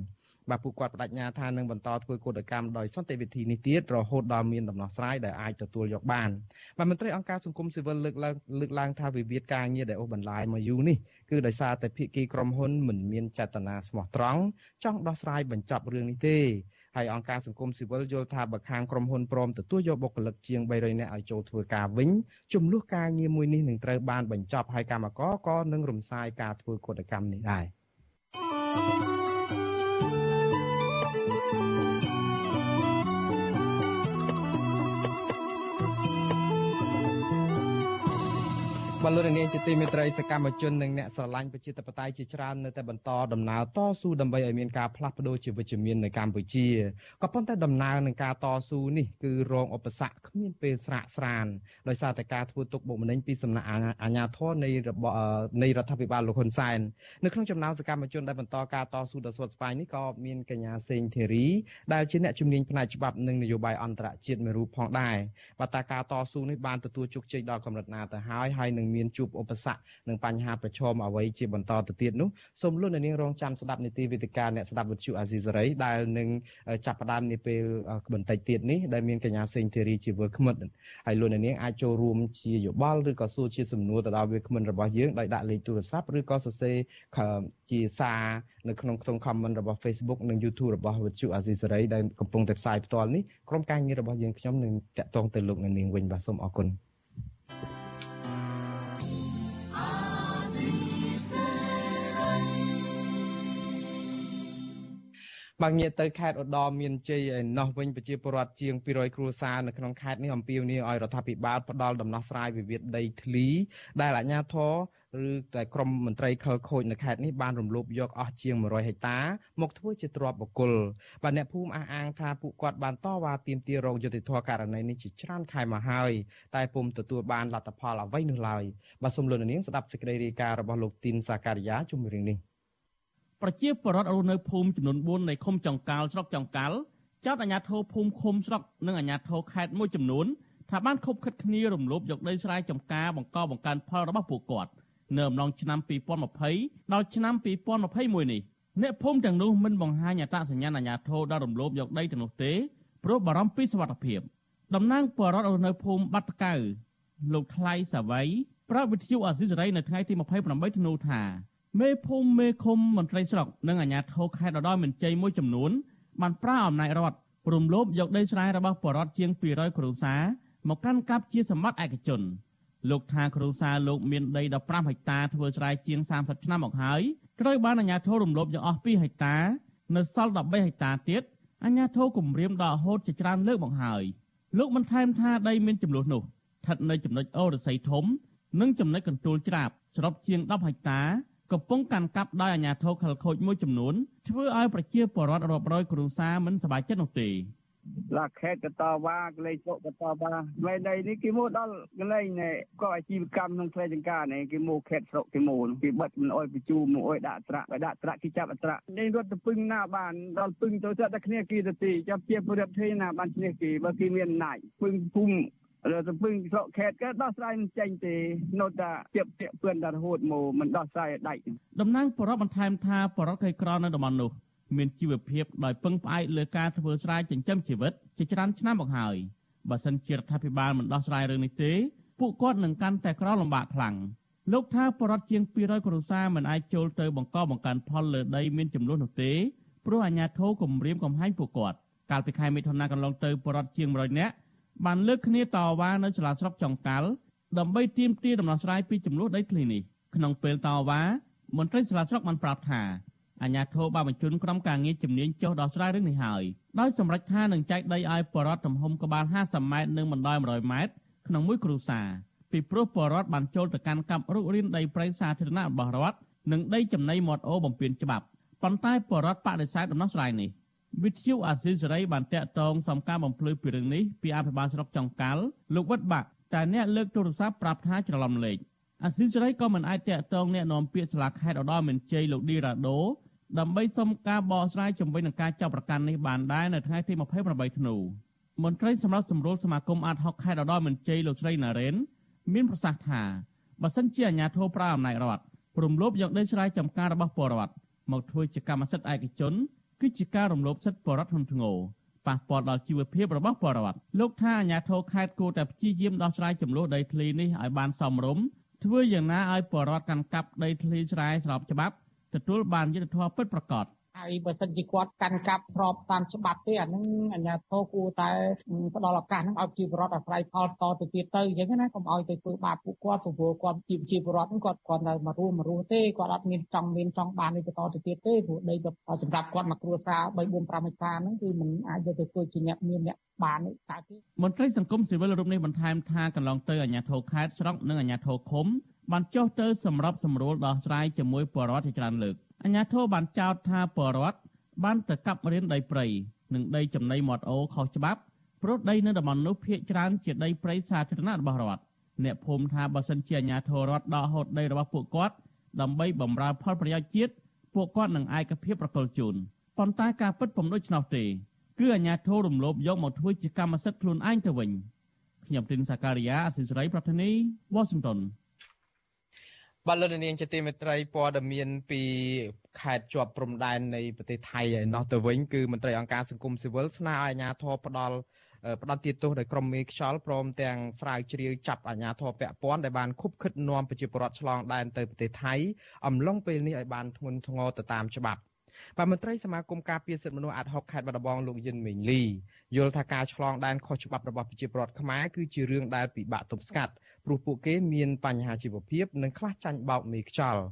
Speaker 4: បាទពួកគាត់បដិញ្ញាថានឹងបន្តធ្វើកោតកម្មដោយសន្តិវិធីនេះទៀតរហូតដល់មានដំណោះស្រាយដែលអាចទទួលយកបានបាទមន្ត្រីអង្គការសង្គមស៊ីវិលលើកឡើងលើកឡើងថាវិវាទការងារដែលអូសបន្លាយមកយូរនេះគឺដោយសារតែភាគីក្រុមហ៊ុនមិនមានចេតនាស្មោះត្រង់ចង់ដោះស្រាយបញ្ចប់រឿងនេះទេ ហើយអង្គការសង្គមស៊ីវិលយល់ថាបើខាងក្រុមហ៊ុនព្រមទទួលយកបុគ្គលិកជាង300នាក់ឲ្យចូលធ្វើការវិញចំនួនការងារមួយនេះនឹងត្រូវបានបញ្ចប់ហើយកម្មករក៏នឹងរំសាយការធ្វើកតកម្មនេះដែរ។ បលរនាងជាទីមេត្រីសកម្មជននិងអ្នកស្រឡាញ់ប្រជាធិបតេយ្យជាច្រើននៅតែបន្តដំណើរតស៊ូដើម្បីឲ្យមានការផ្លាស់ប្តូរជាវិជ្ជមាននៅកម្ពុជាក៏ប៉ុន្តែដំណើរនឹងការតស៊ូនេះគឺរងឧបសគ្គគ្មានពេលស្រាកស្រានដោយសារតែការធ្វើទុកបុកម្នេញពីសំណាក់អាជ្ញាធរនៃរបបនៃរដ្ឋាភិបាលលោកហ៊ុនសែននៅក្នុងចំណោមសកម្មជនដែលបន្តការតស៊ូដ៏ស្វិតស្វាញនេះក៏មានកញ្ញាសេងធីរីដែលជាអ្នកជំនាញផ្នែកច្បាប់និងនយោបាយអន្តរជាតិមួយរូបផងដែរបើតាការតស៊ូនេះបានទទួលជោគជ័យដល់កម្រិតណាទៅហើយហើយនឹងមានជួបឧបសគ្គនិងបញ្ហាប្រឈមអ្វីជាបន្តទៅទៀតនោះសូមលោកអ្នកនាងរងចាំស្ដាប់នីតិវិទ្យាអ្នកស្ដាប់វិទ្យុអាស៊ីសេរីដែលនឹងចាប់ផ្ដើមនាពេលបន្តិចទៀតនេះដែលមានកញ្ញាសេងធីរីជាវើគ្មិនហើយលោកអ្នកនាងអាចចូលរួមជាយោបល់ឬក៏សួរជាសំណួរទៅដល់វាគ្មិនរបស់យើងដោយដាក់លេខទូរស័ព្ទឬក៏សរសេរជាសារនៅក្នុងក្នុង comment របស់ Facebook និង YouTube របស់វិទ្យុអាស៊ីសេរីដែលកំពុងតែផ្សាយផ្ទាល់នេះក្រុមការងាររបស់យើងខ្ញុំនឹងតាក់ទងទៅលោកអ្នកនាងវិញបាទសូមអរគុណ បាទងាកទៅខេត្តឧត្តរមានជ័យឯណោះវិញប្រជាពលរដ្ឋជាង200គ្រួសារនៅក្នុងខេត្តនេះអំពាវនាវឲ្យរដ្ឋាភិបាលផ្ដល់ដំណោះស្រាយវិវាទដីធ្លី ដែលអាជ្ញាធរឬតែក្រមមន្ត្រីខលខូចនៅខេត្តនេះបានរំលោភយកអស់ជាង100ហិកតាមកធ្វើជាទ្រព្យបុគ្គលបាទអ្នកភូមិអះអាងថាពួកគាត់បានតវ៉ាទាមទាររោគយុតិធធករណីនេះជាច្រើនខែមកហើយតែពុំទទួលបានលទ្ធផលអ្វីនោះឡើយបាទសូមលោកនាងស្ដាប់សេចក្តីរាយការណ៍របស់លោកទីនសាការីយ៉ាជុំរឿងនេះ
Speaker 12: ប្រជាពលរដ្ឋរស់នៅភូមិចំនួន4នៃឃុំចង្កាល់ស្រុកចង្កាល់ចោទអាជ្ញាធរភូមិឃុំស្រុកនិងអាជ្ញាធរខេត្តមួយចំនួនថាបានខົບខិតគ្នារំលោភយកដីស្រែចម្ការបង្កបង្កើនផលរបស់ពួកគាត់នៅអំឡុងឆ្នាំ2020ដល់ឆ្នាំ2021នេះអ្នកភូមិទាំងនោះមិនបង្ហាញអត្តសញ្ញាណអាជ្ញាធរដល់រំលោភយកដីទាំងនោះទេព្រោះបារម្ភពីសុវត្ថិភាពតំណាងបរដ្ឋនៅភូមិបាត់កៅលោកថ្លៃសាវ័យប្រាប់វិទ្យុអាស៊ីសេរីនៅថ្ងៃទី28ធ្នូថា មេភូមិមេឃុំមន្ត្រីស្រុកនិងអាជ្ញាធរខេត្តដដែលមានជ័យមួយចំនួនបានប្រើអំណាចរដ្ឋរំលោភយកដីស្រែរបស់បរដ្ឋជាង200គ្រួសារមកកាន់កាប់ជាសម្បត្តិឯកជនលោកថាគ្រួសារលោកមានដី15ហិកតាធ្វើស្រែជាង30ឆ្នាំមកហើយត្រូវបានអាជ្ញាធររំលោភយកអស់2ហិកតានៅសល់13ហិកតាទៀតអាជ្ញាធរគម្រាមដកហូតជាច្រើនលើកមកហើយលោកបានថែមថាដីមានចំនួននោះស្ថិតនៅចំណុចអូរស័យធំ និងចំណុចកន្ទួលច្រាបសរុបជាង10ហិកតា កំពុងកាន់កាប់ដោយអាជ្ញាធរខលខូចមួយចំនួនធ្វើឲ្យប្រជាពលរដ្ឋរាប់រយគ្រួសារមិនសប្បាយចិត្តនោះទេ
Speaker 13: ឡាខេតកតវ៉ាកលេសុកតវ៉ាមេដីនេះគេមកដល់កន្លែងនេះក៏អាជីវកម្មក្នុងផ្ទៃចង្ការនេះគេមកខេតស្រុកគេមកគេបិទមិនអោយបញ្ជូមកអោយដាក់ត្រាក់បើដាក់ត្រាក់គេចាប់អត្រាក់នេះរត់ទៅពឹងណាបានដល់ពឹងទៅតែគ្នាគេទៅទីចាប់ជាពលរដ្ឋទេណាបានឈ្នះគេបើគេមានអំណាចពឹងភូមិ រត់ទៅពឹងស្រុកខេតក៏ដោះស្រាយមិនចេញទេនៅតែជាពាក់ពឿនដល់រហូតមកមិនដោះស្រាយឲ្យដាច់
Speaker 12: តំណាងបរិបបន្ថែមថាបរិបក្រីក្រនៅតំបន់នោះមានជីវភាពដោយពឹងផ្អែកលើការធ្វើស្រែចិញ្ចឹមជីវិតជាច្រើនឆ្នាំមកហើយបើសិនជារដ្ឋាភិបាលមិនដោះស្រាយរឿងនេះទេពួកគាត់នឹងកាន់តែក្រលំបាកខ្លាំងលោកថាបរិវត្តជាង200គ្រួសារមិនអាចចូលទៅបង្កបង្កើនផលលើដីមានចំនួននោះទេព្រោះអាជ្ញាធរគម្រាមកំហែងពួកគាត់កាលពីខែមិថុនាកន្លងទៅបរិវត្តជាង100នាក់ បានលើកគ្នាតវ៉ានៅសាលាស្រុកចុងកាល់ដើម្បីទាមទារដំណោះស្រាយពីចំនួនដីធ្លីនេះក្នុងពេលតវ៉ាមន្ត្រីសាលាស្រុកបានប្រាប់ថាអាជ្ញាធរបានបញ្ជូនក្រុមការងារជំនាញចុះដោះស្រាយរឿងនេះហើយដោយសម្រេចថានឹងចែកដីឲ្យបរដ្ឋទំហំក្បាល50ម៉ែត្រនិងបណ្ដោយ100ម៉ែត្រក្នុងមួយគ្រួសារពីព្រោះបរដ្ឋបានចូលទៅកាន់កាប់រុករានដីព្រៃសាធារណៈរបស់រដ្ឋនិងដីចំណីមាត់អូបំពេញច្បាប់ប៉ុន្តែបរដ្ឋបដិសេធដំណោះស្រាយនេះ វិទ្យុអាស៊ីសេរីបានតាក់ទងសំការបំភ្លឺពីរឿងនេះពីអភិបាលស្រុកចុងកាល់លោកវត្តបាក់តែអ្នកលើកទូរស័ព្ទប្រាប់ថាច្រឡំលេខអាស៊ីសេរីក៏មិនអាចតាក់ទងអ្នកនាំពាក្យសាលាខេត្តឧត្តរមានជ័យលោកឌីរ៉ាដូដើម្បីសុំការបកស្រាយជំវិញនឹងការចាប់ប្រកាន់នេះបានដែរនៅថ្ងៃទី28ធ្នូមន្ត្រីសម្រាប់សម្រួលសមាគមអាត60ខេត្តឧត្តរមានជ័យលោកស្រីណារ៉េនមានប្រសាសន៍ថាបើសិនជាអាជ្ញាធរប្រើអំណាចរដ្ឋព្រមលោបយកដីស្រែចម្ការរបស់ពលរដ្ឋមកធ្វើជាកម្មសិទ្ធិឯកជន គឺជាការរំលោភសិទ្ធិពលរដ្ឋធ្ងន់ធ្ងរប៉ះពាល់ដល់ជីវភាពរបស់ពលរដ្ឋលោកថាអាជ្ញាធរខេត្តគួរតែព្យាយាមដោះស្រាយចំនួនដីធ្លីនេះឲ្យបានសមរម្យធ្វើយ៉ាងណាឲ្យពលរដ្ឋកាន់កាប់ដីធ្លីស្រែស្របច្បាប់ទទួលបានយុត្តិធម៌ពិតប្រាកដ
Speaker 14: ហើយបើសិនជាគាត់កាន់កាប់ស្របតាមច្បាប់ទេអានឹងអាជ្ញាធរគួរតែផ្ដល់ឱកាសនឹងឲ្យជីវរដ្ឋអាស្រ័យផលតទៅទៀតទៅអញ្ចឹងណាកុំឲ្យទៅធ្វើបាបពួកគាត់ព្រោះគាត់ជីវជីវរដ្ឋគាត់គាត់នៅមករស់មករស់ទេគាត់អត់មានចង់មានចង់បាននេះបន្តទៅទៀតទេព្រោះដីសម្រាប់គាត់មកគ្រួសារ3 4 5ហិកតាហ្នឹងគឺមិនអាចយកទៅធ្វើជាអ្នកមានអ្នកបានទេតែ
Speaker 12: ទេមន្ត្រីសង្គមស៊ីវិលរូបនេះបន្ថែមថាកន្លងទៅអាជ្ញាធរខេត្តស្រុកនិងអាជ្ញាធរឃុំ បានចុះទៅសម្របសម្រួលដោះស្រាយជាមួយបរដ្ឋជាច្រើនលើកអាជ្ញាធរបានចោទថាបរដ្ឋបានទៅកាប់រៀនដីព្រៃនិងដីចំណីមាត់អូខុសច្បាប់ព្រោះដីនៅតំបន់នោះភាគច្រើនជាដីព្រៃសាធារណៈរបស់រដ្ឋអ្នកភូមិថាបើសិនជាអាជ្ញាធររដ្ឋដកហូតដីរបស់ពួកគាត់ដើម្បីបម្រើផលប្រយោជន៍ជាតិពួកគាត់នឹងឯកភាពប្រកុលជូនប៉ុន្តែការពិតពុំដូច្នោះទេគឺអាជ្ញាធររំលោភយកមកធ្វើជាកម្មសិទ្ធិខ្លួនឯងទៅវិញខ្ញុំទីនសាការីយ៉ាអសិសរីប្រធានីវ៉ាស៊ីនតោន
Speaker 4: បាទលោកនាងជាទីមេត្រីព័ត៌មានពីខេត្តជាប់ព្រំដែននៃប្រទេសថៃឯណោះទៅវិញគឺមន្ត្រីអង្គការសង្គមស៊ីវិលស្នើឲ្យអាជ្ញាធរផ្ដល់ផ្ដន្ទាទោសដល់ក្រុមមេខ្យល់ព្រមទាំងស្រាវជ្រាវចាប់អាជ្ញាធរពាក់ព័ន្ធដែលបានខុបខិតនាំប្រជាពលរដ្ឋឆ្លងដែនទៅប្រទេសថៃអំឡុងពេលនេះឲ្យបានធ្ងន់ធ្ងរទៅតាមច្បាប់បាទមន្ត្រីសមាគមការពារសិទ្ធិមនុស្សអាត់ហុកខេត្តបាត់ដំបងលោកយិនមេងលីយល់ថាការឆ្លងដែនខុសច្បាប់របស់ប្រជាពលរដ្ឋខ្មែរគឺជារឿងដែលពិបាកទប់ស្កាត់ ព្រោះពួកគេមានបញ្ហាជីវភាពនិងខ្លះចាញ់បោកមេខ្យល់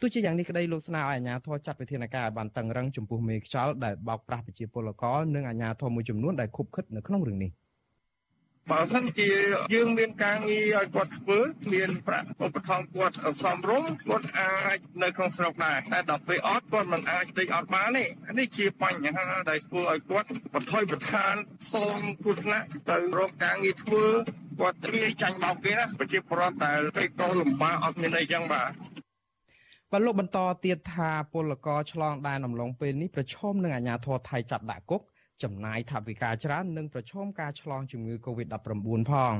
Speaker 4: ទោះជាយ៉ាងនេះក្តីលោកស្នើឲ្យអាជ្ញាធរចាត់វិធានការឲ្យបានតឹងរឹងចំពោះមេខ្យល់ដែលបោកប្រាស់ប្រជាពលករនិងអាជ្ញាធរមួយចំនួនដែលខុបខិតនៅក្នុងរឿងនេះ
Speaker 15: បើសិនជាយើងមានការងារឲ្យគាត់ធ្វើមានប្រាក់ឧបត្ថម្ភគាត់សមរម្យគាត់អាចនៅក្នុងស្រុកដែរតែដល់ពេលអត់គាត់មិនអាចតិចអត់បានទេនេះជាបញ្ហាដែលធ្វើឲ្យគាត់បន្ថយបន្ថានសូមគ្រោះថ្នាក់ទៅរកការងារធ្វើគាត់ត្រៀមចាញ់បោកគេណាប្រជាពលរដ្ឋដែលពេកក៏លំបាកអត់មានអីចឹងបាទ
Speaker 4: បាទលោកបន្តទៀតថាពលករឆ្លងដែនអំឡុងពេលនេះប្រឈមនឹងអាញាធរថៃចាប់ដាក់គុក ចំណាយថវិកាច្រើននិងប្រឈមការឆ្លងជំងឺ Covid-19 ផង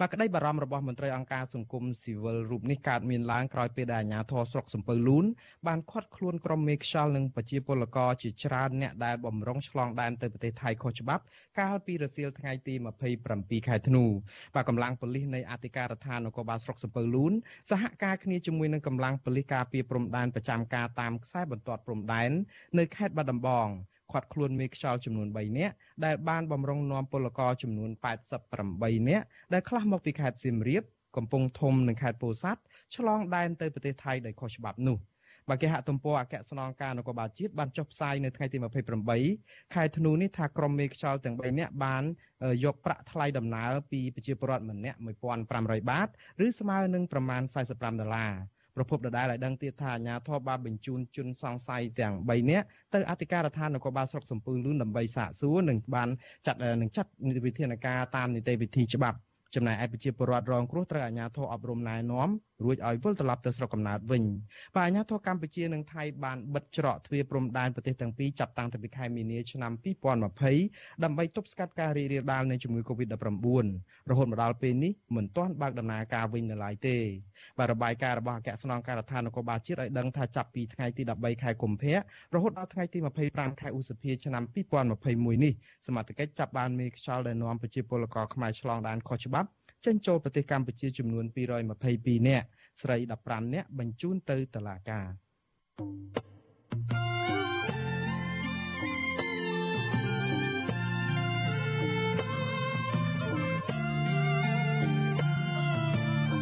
Speaker 4: បាទក្តីបារម្ភរបស់មន្ត្រីអង្គការសង្គមស៊ីវិលរូបនេះកើតមានឡើងក្រោយពេលដែលអាជ្ញាធរស្រុកសំពៅលូនបានឃាត់ខ្លួនក្រុមមេខ្យល់និងប្រជាពលករជាច្រើនអ្នកដែលបំរុងឆ្លងដែនទៅប្រទេសថៃខុសច្បាប់កាលពីរសៀលថ្ងៃទី27ខែធ្នូបាទកម្លាំងប៉ូលីសនៃអធិការដ្ឋាននគរបាលស្រុកសំពៅលូនសហការគ្នាជាមួយនឹងកម្លាំងប៉ូលីសការពារព្រំដែនប្រចាំការតាមខ្សែបន្ទាត់ព្រំដែននៅខេត្តបាត់ដំបង ឃាត់ខ្លួនមេខ្យល់ចំនួន3នាក់ដែលបានបំរុងនាំពលករចំនួន88នាក់ដែលខ្លះមកពីខេត្តសៀមរាបកំពង់ធំនិងខេត្តពោធិ៍សាត់ឆ្លងដែនទៅប្រទេសថៃដោយខុសច្បាប់នោះបាទគេហទំព័រអគ្គស្នងការនគរបាលជាតិបានចុះផ្សាយនៅថ្ងៃទី28ខែធ្នូនេះថាក្រុមមេខ្យល់ទាំង3នាក់បានយកប្រាក់ថ្លៃដំណើរពីប្រជាពលរដ្ឋម្នាក់1500បាត ឬស្មើនឹងប្រមាណ45ដុល្លារ ប្រពន្ធដដែលឲ្យដឹងទៀតថាអាញាធរបានបញ្ជូនជនសង្ស័យទាំង3នាក់ទៅអធិការដ្ឋាននគរបាលស្រុកសំពើលូនដើម្បីសាកសួរនិងបានចាត់នឹងចាត់វិធានការតាមនីតិវិធីច្បាប់ចំណែកឯប្រជាពលរដ្ឋរងគ្រោះត្រូវអាជ្ញាធរអប់រំណែនាំរួចឲ្យវិលត្រឡប់ទៅស្រុកកំណើតវិញបាទអាជ្ញាធរកម្ពុជានិងថៃបានបិទច្រកទ្វារព្រំដែនប្រទេសទាំងពីរចាប់តាំងពីខែមីនាឆ្នាំ2020ដើម្បីទប់ស្កាត់ការរីករាលដាលនៃជំងឺ Covid-19 រហូតមកដល់ពេលនេះមិនទាន់បើកដំណើរការវិញនៅឡើយទេបាទរបាយការណ៍របស់អគ្គស្នងការដ្ឋាននគរបាលជាតិឲ្យដឹងថាចាប់ពីថ្ងៃទី13ខែកុម្ភៈរហូតដល់ថ្ងៃទី25ខែឧសភាឆ្នាំ2021នេះសមត្ថកិច្ចចាប់បានមេខ្យល់ដែលនាំប្រជាពលករខ្មែរឆ្លងដែនខុសច្បាប់ ចេញចូលប្រទេសកម្ពុជាចំនួន222នាក់ស្រី15នាក់បញ្ជូនទៅតុលាការ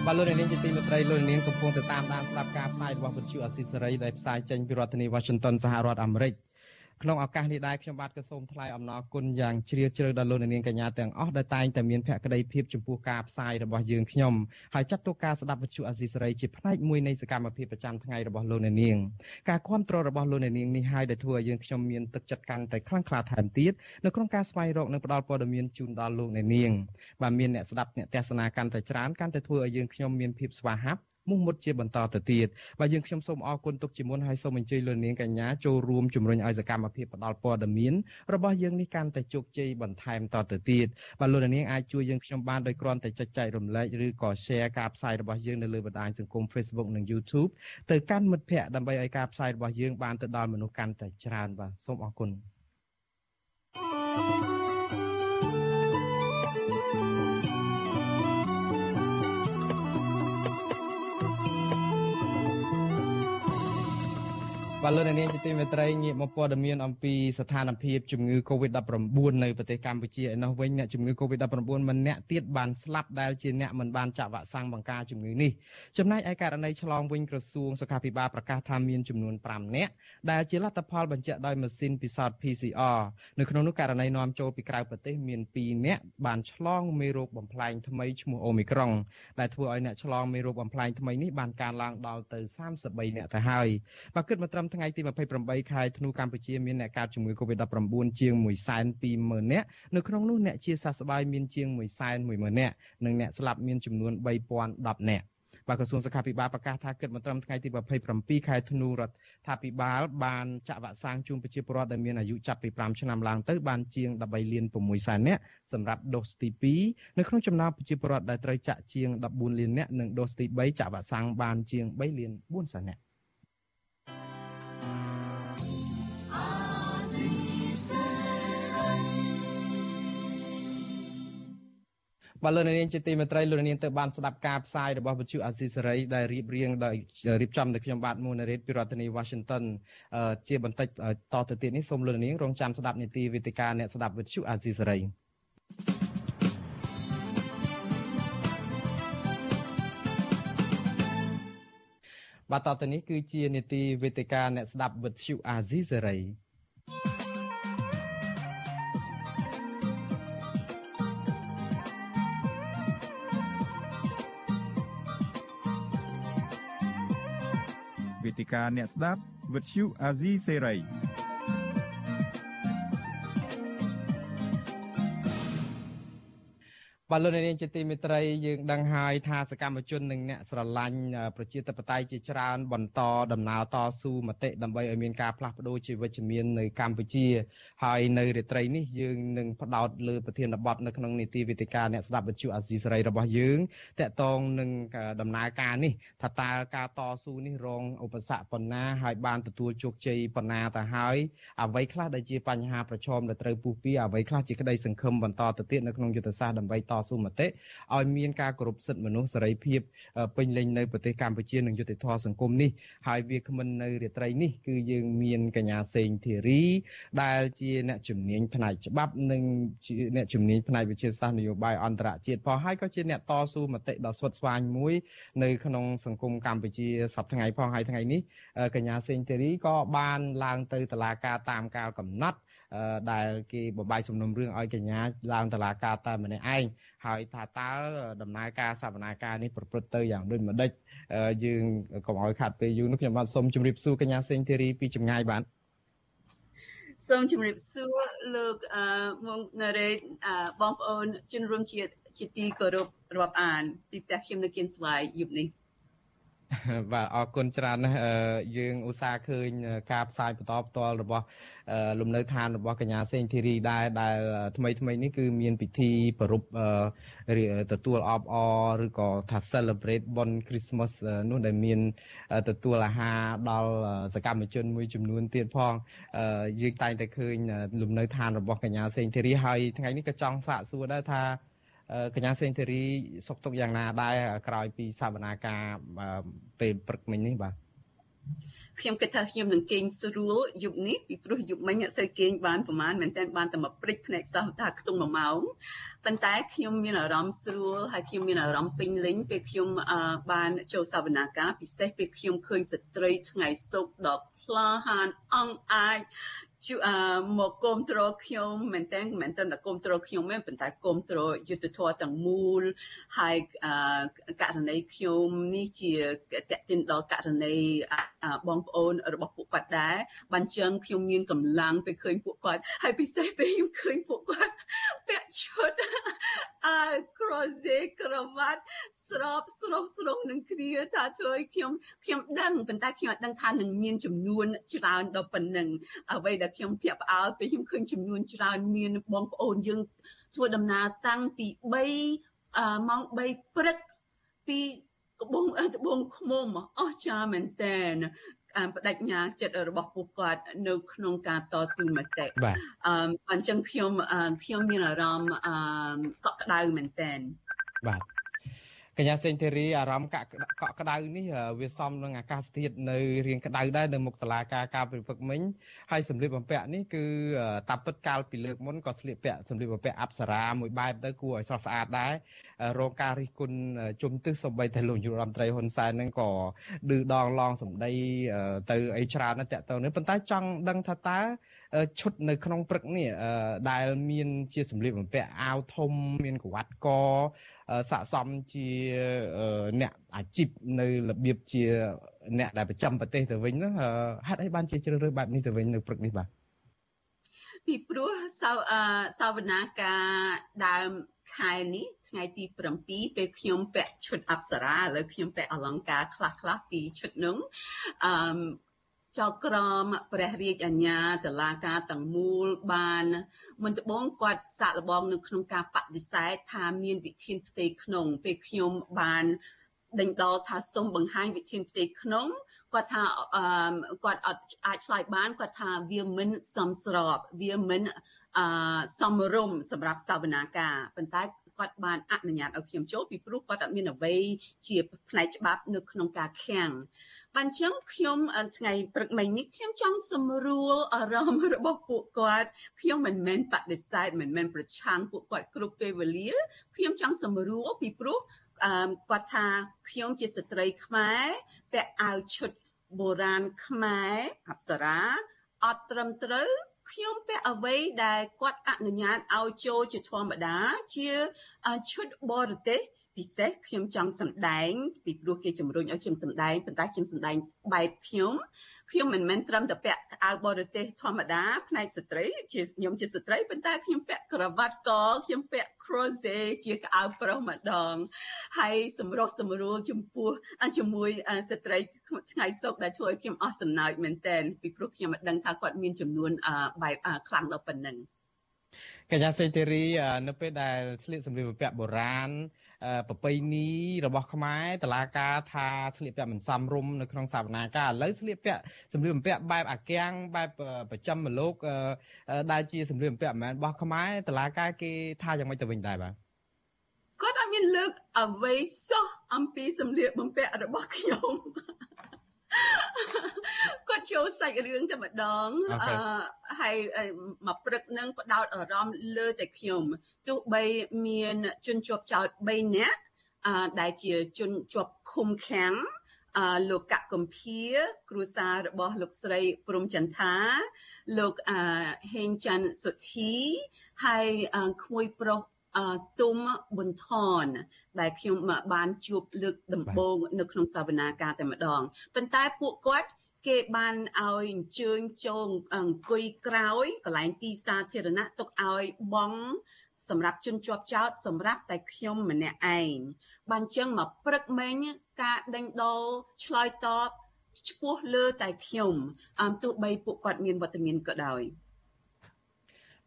Speaker 4: បាទលោកនាងជាទីមេត្រីលោកនាងកំពុងទៅតាមដានស្ដាប់ការផ្សាយរបស់វិទ្យុអស៊ីសេរីដែលផ្សាយចេញពីរដ្ឋធានី Washington សហរដ្ឋអាមេរិក។ ក្នុងឱកាសនេះដែរខ្ញុំបាទក៏សូមថ្លែងអំណរគុណយ៉ាងជ្រាលជ្រៅដល់លោកនាងកញ្ញាទាំងអស់ដែលតែងតែមានភក្ដីភាពចំពោះការផ្សាយរបស់យើងខ្ញុំហើយចាត់ទុកការស្ដាប់វិទ្យុអាស៊ីសេរីជាផ្នែកមួយនៃសកម្មភាពប្រចាំថ្ងៃរបស់លោកនាងការគ្រប់គ្រងរបស់លោកនាងនេះហើយដែលធ្វើឲ្យយើងខ្ញុំមានទឹកចិត្តកាន់តែខ្លាំងក្លាថែមទៀតនៅក្នុងការស្វែងរកនិងផ្តល់ព័ត៌មានជូនដល់លោកនាងបាទមានអ្នកស្ដាប់អ្នកទស្សនាកាន់តែច្រើនកាន់តែធ្វើឲ្យយើងខ្ញុំមានភាពស្វាហាប់ មុខមុតជាបន្តទៅទៀតបាទយើងខ្ញុំសូមអរគុណទុកជាមុនហើយសូមអញ្ជើញលោកនាងកញ្ញាចូលរួមជំរុញឲ្យសកម្មភាពផ្តល់ព័ត៌មានរបស់យើងនេះកាន់តែជោគជ័យបន្ថែមតទៅទៀតបាទលោកនាងអាចជួយយើងខ្ញុំបានដោយគ្រាន់តែចុចចែករំលែកឬក៏ share ការផ្សាយរបស់យើងនៅលើបណ្ដាញសង្គម Facebook និង YouTube ទៅកាន់មិត្តភ័ក្តិដើម្បីឲ្យការផ្សាយរបស់យើងបានទៅដល់មនុស្សកាន់តែច្រើនបាទសូមអរគុណ thank you បាទលោកនាងជាទីមេត្រីងាកមកព័ត៌មានអំពីស្ថានភាពជំងឺ Covid-19 នៅប្រទេសកម្ពុជាឯនោះវិញអ្នកជំងឺ Covid-19 ម្នាក់ទៀតបានស្លាប់ដែលជាអ្នកមិនបានចាក់វ៉ាក់សាំងបង្ការជំងឺនេះចំណែកឯករណីឆ្លងវិញក្រសួងសុខាភិបាលប្រកាសថាមានចំនួន5នាក់ដែលជាលទ្ធផលបញ្ជាក់ដោយម៉ាស៊ីនពិសោធន៍ PCR នៅក្នុងនោះករណីនាំចូលពីក្រៅប្រទេសមាន2នាក់បានឆ្លងមេរោគបំផ្លែងថ្មីឈ្មោះអូមីក្រុងដែលធ្វើឲ្យអ្នកឆ្លងមេរោគបំផ្លែងថ្មីនេះបានកើនឡើងដល់ទៅ33នាក់ទៅហើយបើគិតមកត្រឹមថ្ងៃទី28ខែធ្នូកម្ពុជាមានអ្នកកើតជំងឺ Covid-19 ជាង120,000នាក់នៅក្នុងនោះអ្នកជាសះស្បើយមានជាង110,000នាក់និងអ្នកស្លាប់មានចំនួន3010នាក់បាទក្រសួងសុខាភិបាលប្រកាសថាគិតមកត្រឹមថ្ងៃទី27ខែធ្នូរដ្ឋាភិបាលបានចាក់វ៉ាក់សាំងជូនប្រជាពលរដ្ឋដែលមានអាយុចាប់ពី5ឆ្នាំឡើងទៅបានជាង13លាន6សែននាក់សម្រាប់ដូសទី2នៅក្នុងចំណោមប្រជាពលរដ្ឋដែលត្រូវចាក់ជាង14លាននាក់និងដូសទី3ចាក់វ៉ាក់សាំងបានជាង3លាន4សែននាក់ បាទលោកនាងជាទីមេត្រីលោកនាងទៅបានស្ដាប់ការផ្សាយរបស់វិទ្យុអាស៊ីសេរីដែលរៀបរៀងដោយរៀបចំដោយខ្ញុំបាទមូណារ៉េតពីរដ្ឋធានី Washington ជាបន្តិចតទៅទៀតនេះសូមលោកនាងរងចាំស្ដាប់នីតិវេទិកាអ្នកស្ដាប់វិទ្យុអាស៊ីសេរីបាទតទៅនេះគឺជានីតិវេទិកាអ្នកស្ដាប់វិទ្យុអាស៊ីសេរី
Speaker 2: វេទិកាអ្នកស្ដាប់វិទ្យុអា
Speaker 4: បាទលោកនាងជាទីមេត្រីយើងដឹងហើយថាសកម្មជននិងអ្នកស្រឡាញ់ប្រជាធិបតេយ្យជាច្រើនបន្តដំណើរតស៊ូមតិដើម្បីឲ្យមានការផ្លាស់ប្ដូរជាវិជ្ជមាននៅកម្ពុជាហើយនៅរាត្រីនេះយើងនឹងផ្ដោតលើប្រធានបទនៅក្នុងនីតិវិទ្យាអ្នកស្ដាប់វិទ្យុអាស៊ីសេរីរបស់យើងតកតងនឹងដំណើរការនេះថាតើការតស៊ូនេះរងឧបសគ្គប៉ុណ្ណាហើយបានទទួលជោគជ័យប៉ុណ្ណាទៅហើយអ្វីខ្លះដែលជាបញ្ហាប្រឈមដែលត្រូវពុះពៀអ្វីខ្លះជាក្តីសង្ឃឹមបន្តទៅទៀតនៅក្នុងយុទ្ធសាស្ត្រដើម្បីតស៊ូមតិឲ្យមានការគោរពសិទ្ធិមនុស្សសេរីភាពពេញលេញនៅប្រទេសកម្ពុជានិងយុត្តិធម៌សង្គមនេះហើយវាគ្មិននៅរាត្រីនេះគឺយើងមានកញ្ញាសេងធីរីដែលជាអ្នកជំនាញផ្នែកច្បាប់និងជាអ្នកជំនាញផ្នែកវិទ្យាសាស្ត្រនយោបាយអន្តរជាតិផងហើយក៏ជាអ្នកតស៊ូមតិដ៏ស្វិតស្វាញមួយនៅក្នុងសង្គមកម្ពុជាសប្តាហ៍ថ្ងៃផងហើយថ្ងៃនេះកញ្ញាសេងធីរីក៏បានឡើងទៅតុលាការតាមកាលកំណត់ ដែលគេបបាយសំណុំរឿងឲ្យកញ្ញាឡើងតុលាការតែម្នាក់ឯងហើយថាតើដំណើរការសវនាការនេះប្រព្រឹត្តទៅយ៉ាងដូចម្ដេចយើងកុំឲ្យខាត់ពេលយូរនោះខ្ញុំបាទសូមជម្រាបសួរកញ្ញាសេងធីរីពីចម្ងាយបាទ
Speaker 6: សូមជម្រាបសួរលោកអឺមកណារ៉េតបងប្អូនជនរួមជាតិជាទីគោរពរាប់អានពីផ្ទះខ្ញុំនៅគៀនស្វាយយប់នេះ
Speaker 4: បាទអរគុណច្រើនណាស់យើងឧស្សាហ៍ឃើញការផ្សាយបន្តផ្ទាល់របស់លំនៅឋានរបស់កញ្ញាសេងធីរីដែរដែលថ្មីថ្មីនេះគឺមានពិធីប្រពទទួលអបអរឬក៏ថា celebrate បុណ្យ Christmas នោះដែលមានទទួលអាហារដល់សកម្មជនមួយចំនួនទៀតផងយើងតែងតែឃើញលំនៅឋានរបស់កញ្ញាសេងធីរីហើយថ្ងៃនេះក៏ចង់សាកសួរដែរថា កញ្ញាសេងធីរីសុខទុក្ខយ៉ាងណាដែរក្រោយពីសវនាការពេលព្រឹកមិញនេះបាទ
Speaker 6: ខ្ញុំគិតថាខ្ញុំនឹងគេងស្រួលយប់នេះពីព្រោះយប់មិញអត់សូវគេងបានប្រហែលមែនតើបានតែមកព្រិចភ្នែកសោះថាខ្ទង់1ម៉ោងប៉ុន្តែខ្ញុំមានអារម្មណ៍ស្រួលហើយខ្ញុំមានអារម្មណ៍ពេញលេញពេលខ្ញុំបានចូលសវនាការពិសេសពេលខ្ញុំឃើញស្ត្រីថ្ងៃសុកដ៏ក្លាហានអង្អាច ជួមកគ្រប់គ្រងខ្ញុំមែនតើមិនត្រឹមតែគ្រប់គ្រងខ្ញុំទេប៉ុន្តែគ្រប់គ្រងយុទ្ធធរទាំងមូលហើយករណីខ្ញុំនេះជាតេតិនដល់ករណីបងប្អូនរបស់ពួកគាត់ដែរបានចឹងខ្ញុំមានកម្លាំងពេលឃើញពួកគាត់ហើយពិសេសពេលខ្ញុំឃើញពួកគាត់ពាក់ឈុតអើ crossé ក្រវ៉ាត់ស្របស្រុបស្រុងនឹងគ្នាថាជួយខ្ញុំខ្ញុំដឹងប៉ុន្តែខ្ញុំអត់ដឹងថានឹងមានចំនួនច្រើនដល់ប៉ុណ្ណឹងអ្វីដែលខ្ញុំភ្ញាក់ផ្អើលពេលខ្ញុំឃើញចំនួនច្រើនមានបងប្អូនយើងធ្វើដំណើរតាំងពី3ម៉ោង3ព្រឹកពីក្បួងត្បូងឃ្មុំអស់ចាមែនតើបដិញ្ញាចិត្តរបស់ពួកគាត់នៅក្នុងការតស៊ូមតិ
Speaker 4: បាទ
Speaker 6: អឺអញ្ចឹងខ្ញុំខ្ញុំមានអារម្មណ៍អឺកក់ក្ដៅមែនតើ
Speaker 4: បាទ កញ្ញាសេងធីរីអារម្មណ៍កក់កក់ក្ដៅនេះវាសមនឹងអាកាសធាតុនៅរៀងក្ដៅដែរនៅមុខតឡាការការពិភពមិញហើយសម្លៀកបំពាក់នេះគឺតាពិតកាលពីលើកមុនក៏ស្លៀកពាក់សម្លៀកបំពាក់អប្សរាមួយបែបទៅគួរឲ្យស្រស់ស្អាតដែរ រងការរិះគន់ជុំទិសសម្បីតែលោកយុរដ្ឋមន្ត្រីហ៊ុនសែននឹងក៏ឌឺដងឡងសម្ដីទៅអីច្រើនណាស់តាក់ទងនេះប៉ុន្តែចង់ដឹងថាតើឈុតនៅក្នុងព្រឹកនេះដែលមានជាសម្លៀកបំពាក់អាវធំមានក្រវ៉ាត់កស័កសមជាអ្នកអាជីពនៅរបៀបជាអ្នកដែលប្រចាំប្រទេសទៅវិញនោះហេតុអីបានជាជ្រើសរើសបែបនេះទៅវិញនៅព្រឹកនេះបាទ
Speaker 6: ពីព្រោះសៅសវនាការដើមខែនេះថ្ងៃទី7ពេលខ្ញុំពាក់ឈុតអប្សរាឥឡូវខ្ញុំពាក់អលង្ការខ្លះខ្លះពីឈុតនោះអឺចៅក្រមព្រះរាជអាជ្ញាតឡាការទាំងមូលបានមុនត្បូងគាត់សាកល្បងនៅក្នុងការបដិសេធថាមានវិធានផ្ទៃក្នុងពេលខ្ញុំបានដេញដោលថាសូមបង្ហាញវិធានផ្ទៃក្នុង គាត់ថាគាត់អត់អាចឆ្លើយបានគាត់ថាវាមិនសមស្របវាមិនអសមរម្យសម្រាប់សវនាការប៉ុន្តែគាត់បានអនុញ្ញាតឲ្យខ្ញុំចូលពីព្រោះគាត់អត់មានអ្វីជាផ្នែកច្បាប់នៅក្នុងការខាំងបានចឹងខ្ញុំថ្ងៃព្រឹកមិញនេះខ្ញុំចង់សម្រួលអារម្មណ៍របស់ពួកគាត់ខ្ញុំមិនមែនបដិសេធមិនមែនប្រឆាំងពួកគាត់គ្រប់ពេលវេលាខ្ញុំចង់សម្រួលពីព្រោះអឺគាត់ថាខ្ញុំជាស្ត្រីខ្មែរពាក់អាវឈុត បុរាណខ្មែរអប្សរាអត់ត្រឹមត្រូវខ្ញុំពាក់អ្វីដែលគាត់អនុញ្ញាតឲ្យចូលជាធម្មតាជាឈុតបរទេសពិសេសខ្ញុំចង់សម្ដែងពីព្រោះគេជំរុញឲ្យខ្ញុំសម្ដែងប៉ុន្តែខ្ញុំសម្ដែងបែបខ្ញុំខ្ញុំមិនមែនត្រឹមតែពាក់អាវបរទេសធម្មតាផ្នែកស្ត្រីជាខ្ញុំជាស្ត្រីប៉ុន្តែខ្ញុំពាក់ក្រវ៉ាត់កខ្ញុំពាក់ crochet ជាកៅប្រុសម្ដងហើយសម្រុះសម្រួលចំពោះជាមួយស្ត្រីថ្ងៃសុកដែលជួយខ្ញុំអស់សំណើចមែនតើពីព្រោះខ្ញុំមិនដឹងថាគាត់មានចំនួនបែបខ្លាំងដល់ប៉ុណ្ណឹង
Speaker 4: កញ្ញាសេរីនៅពេលដែលស្លៀកសម្លៀកបំពាក់បុរាណ ប្រពៃណីរបស់ខ្មែរតឡាការថាស្លៀកពាក់មិនសមរម្យនៅក្នុងសវនាការឥឡូវស្លៀកពាក់សម្លៀកបំពាក់បែបអាកាំងបែបប្រចាំមលោកដែលជាសម្លៀកបំពាក់មិនមែនរបស់ខ្មែរតឡាការគេថាយ៉ាងម៉េចទៅវិញដែរបាទ
Speaker 6: គាត់អត់មានលើកអ្វីសោះអំពីសម្លៀកបំពាក់របស់ខ្ញុំ គាត់ចូលសាច់រឿងតែម្ដងអឺហើយមកព្រឹកនឹងផ្ដោតអារម្មណ៍លើតែខ្ញុំទោះបីមានជនជាប់ចោត3នាក់អឺដែលជាជនជាប់ឃុំឃាំងអឺលោកកកំភាគ្រួសាររបស់លោកស្រីព្រំចន្ទថាលោកអឺហេងច័ន្ទសុធីហើយក្មួយប្រុសទុំប៊ុនថនដែលខ្ញុំបានជួបលើកដំបូងនៅក្នុងសវនាការតែម្ដងប៉ុន្តែពួកគាត់ គេបានឲ្យអញ្ជើញចូលអង្គុយក្រោយកន្លែងទីសាធារណៈទុកឲ្យបងសម្រាប់ជនជាប់ចោតសម្រាប់តែខ្ញុំម្នាក់ឯងបានចឹងមកព្រឹកមិញការដេញដោលឆ្លើយតបឈ្មោះលើតែខ្ញុំអមទោះបីពួកគាត់មានវត្តមានក៏ដោយ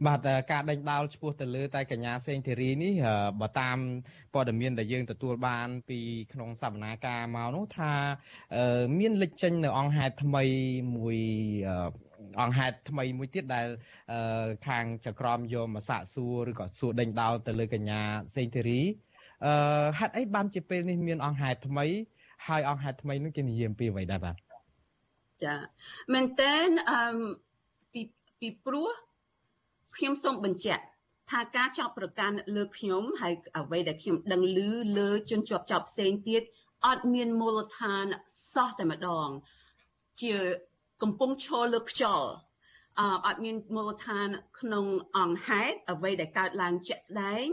Speaker 4: បាទការដេញដោលឈ្មោះទៅលើតែកញ្ញាសេងធីរីនេះបើតាមព័ត៌មានដែលយើងទទួលបាន ពីក្នុងសវនាការមកនោះថាមានលេចចេញនៅអង្គហេតុថ្មីមួយអង្គហេតុថ្មីមួយទៀតដែលខាងចក្រមយកមកសាកសួរឬក៏សួរដេញដោលទៅលើកញ្ញាសេងធីរីអឺហេតុអីបានជាពេលនេះមានអង្គហេតុថ្មី ហើយអង្គហេតុថ្មីនោះគេនិយាយពីអ្វីដែរបាទ
Speaker 6: ចាមែនតើអឺពីពីព្រោះ ខ្ញុំសូមបញ្ជាក់ថាការចោទប្រកាន់លើខ្ញុំហើយអ្វីដែលខ្ញុំដឹងឮលើជនជាប់ចោទផ្សេងទៀតអត់មានមូលដ្ឋានសោះតែម្ដង ជាកំពុងឈរលើខ្យល់អអត់មានមូលដ្ឋានក្នុងអង្គហេតុអ្វីដែលកើតឡើងជាក់ស្ដែង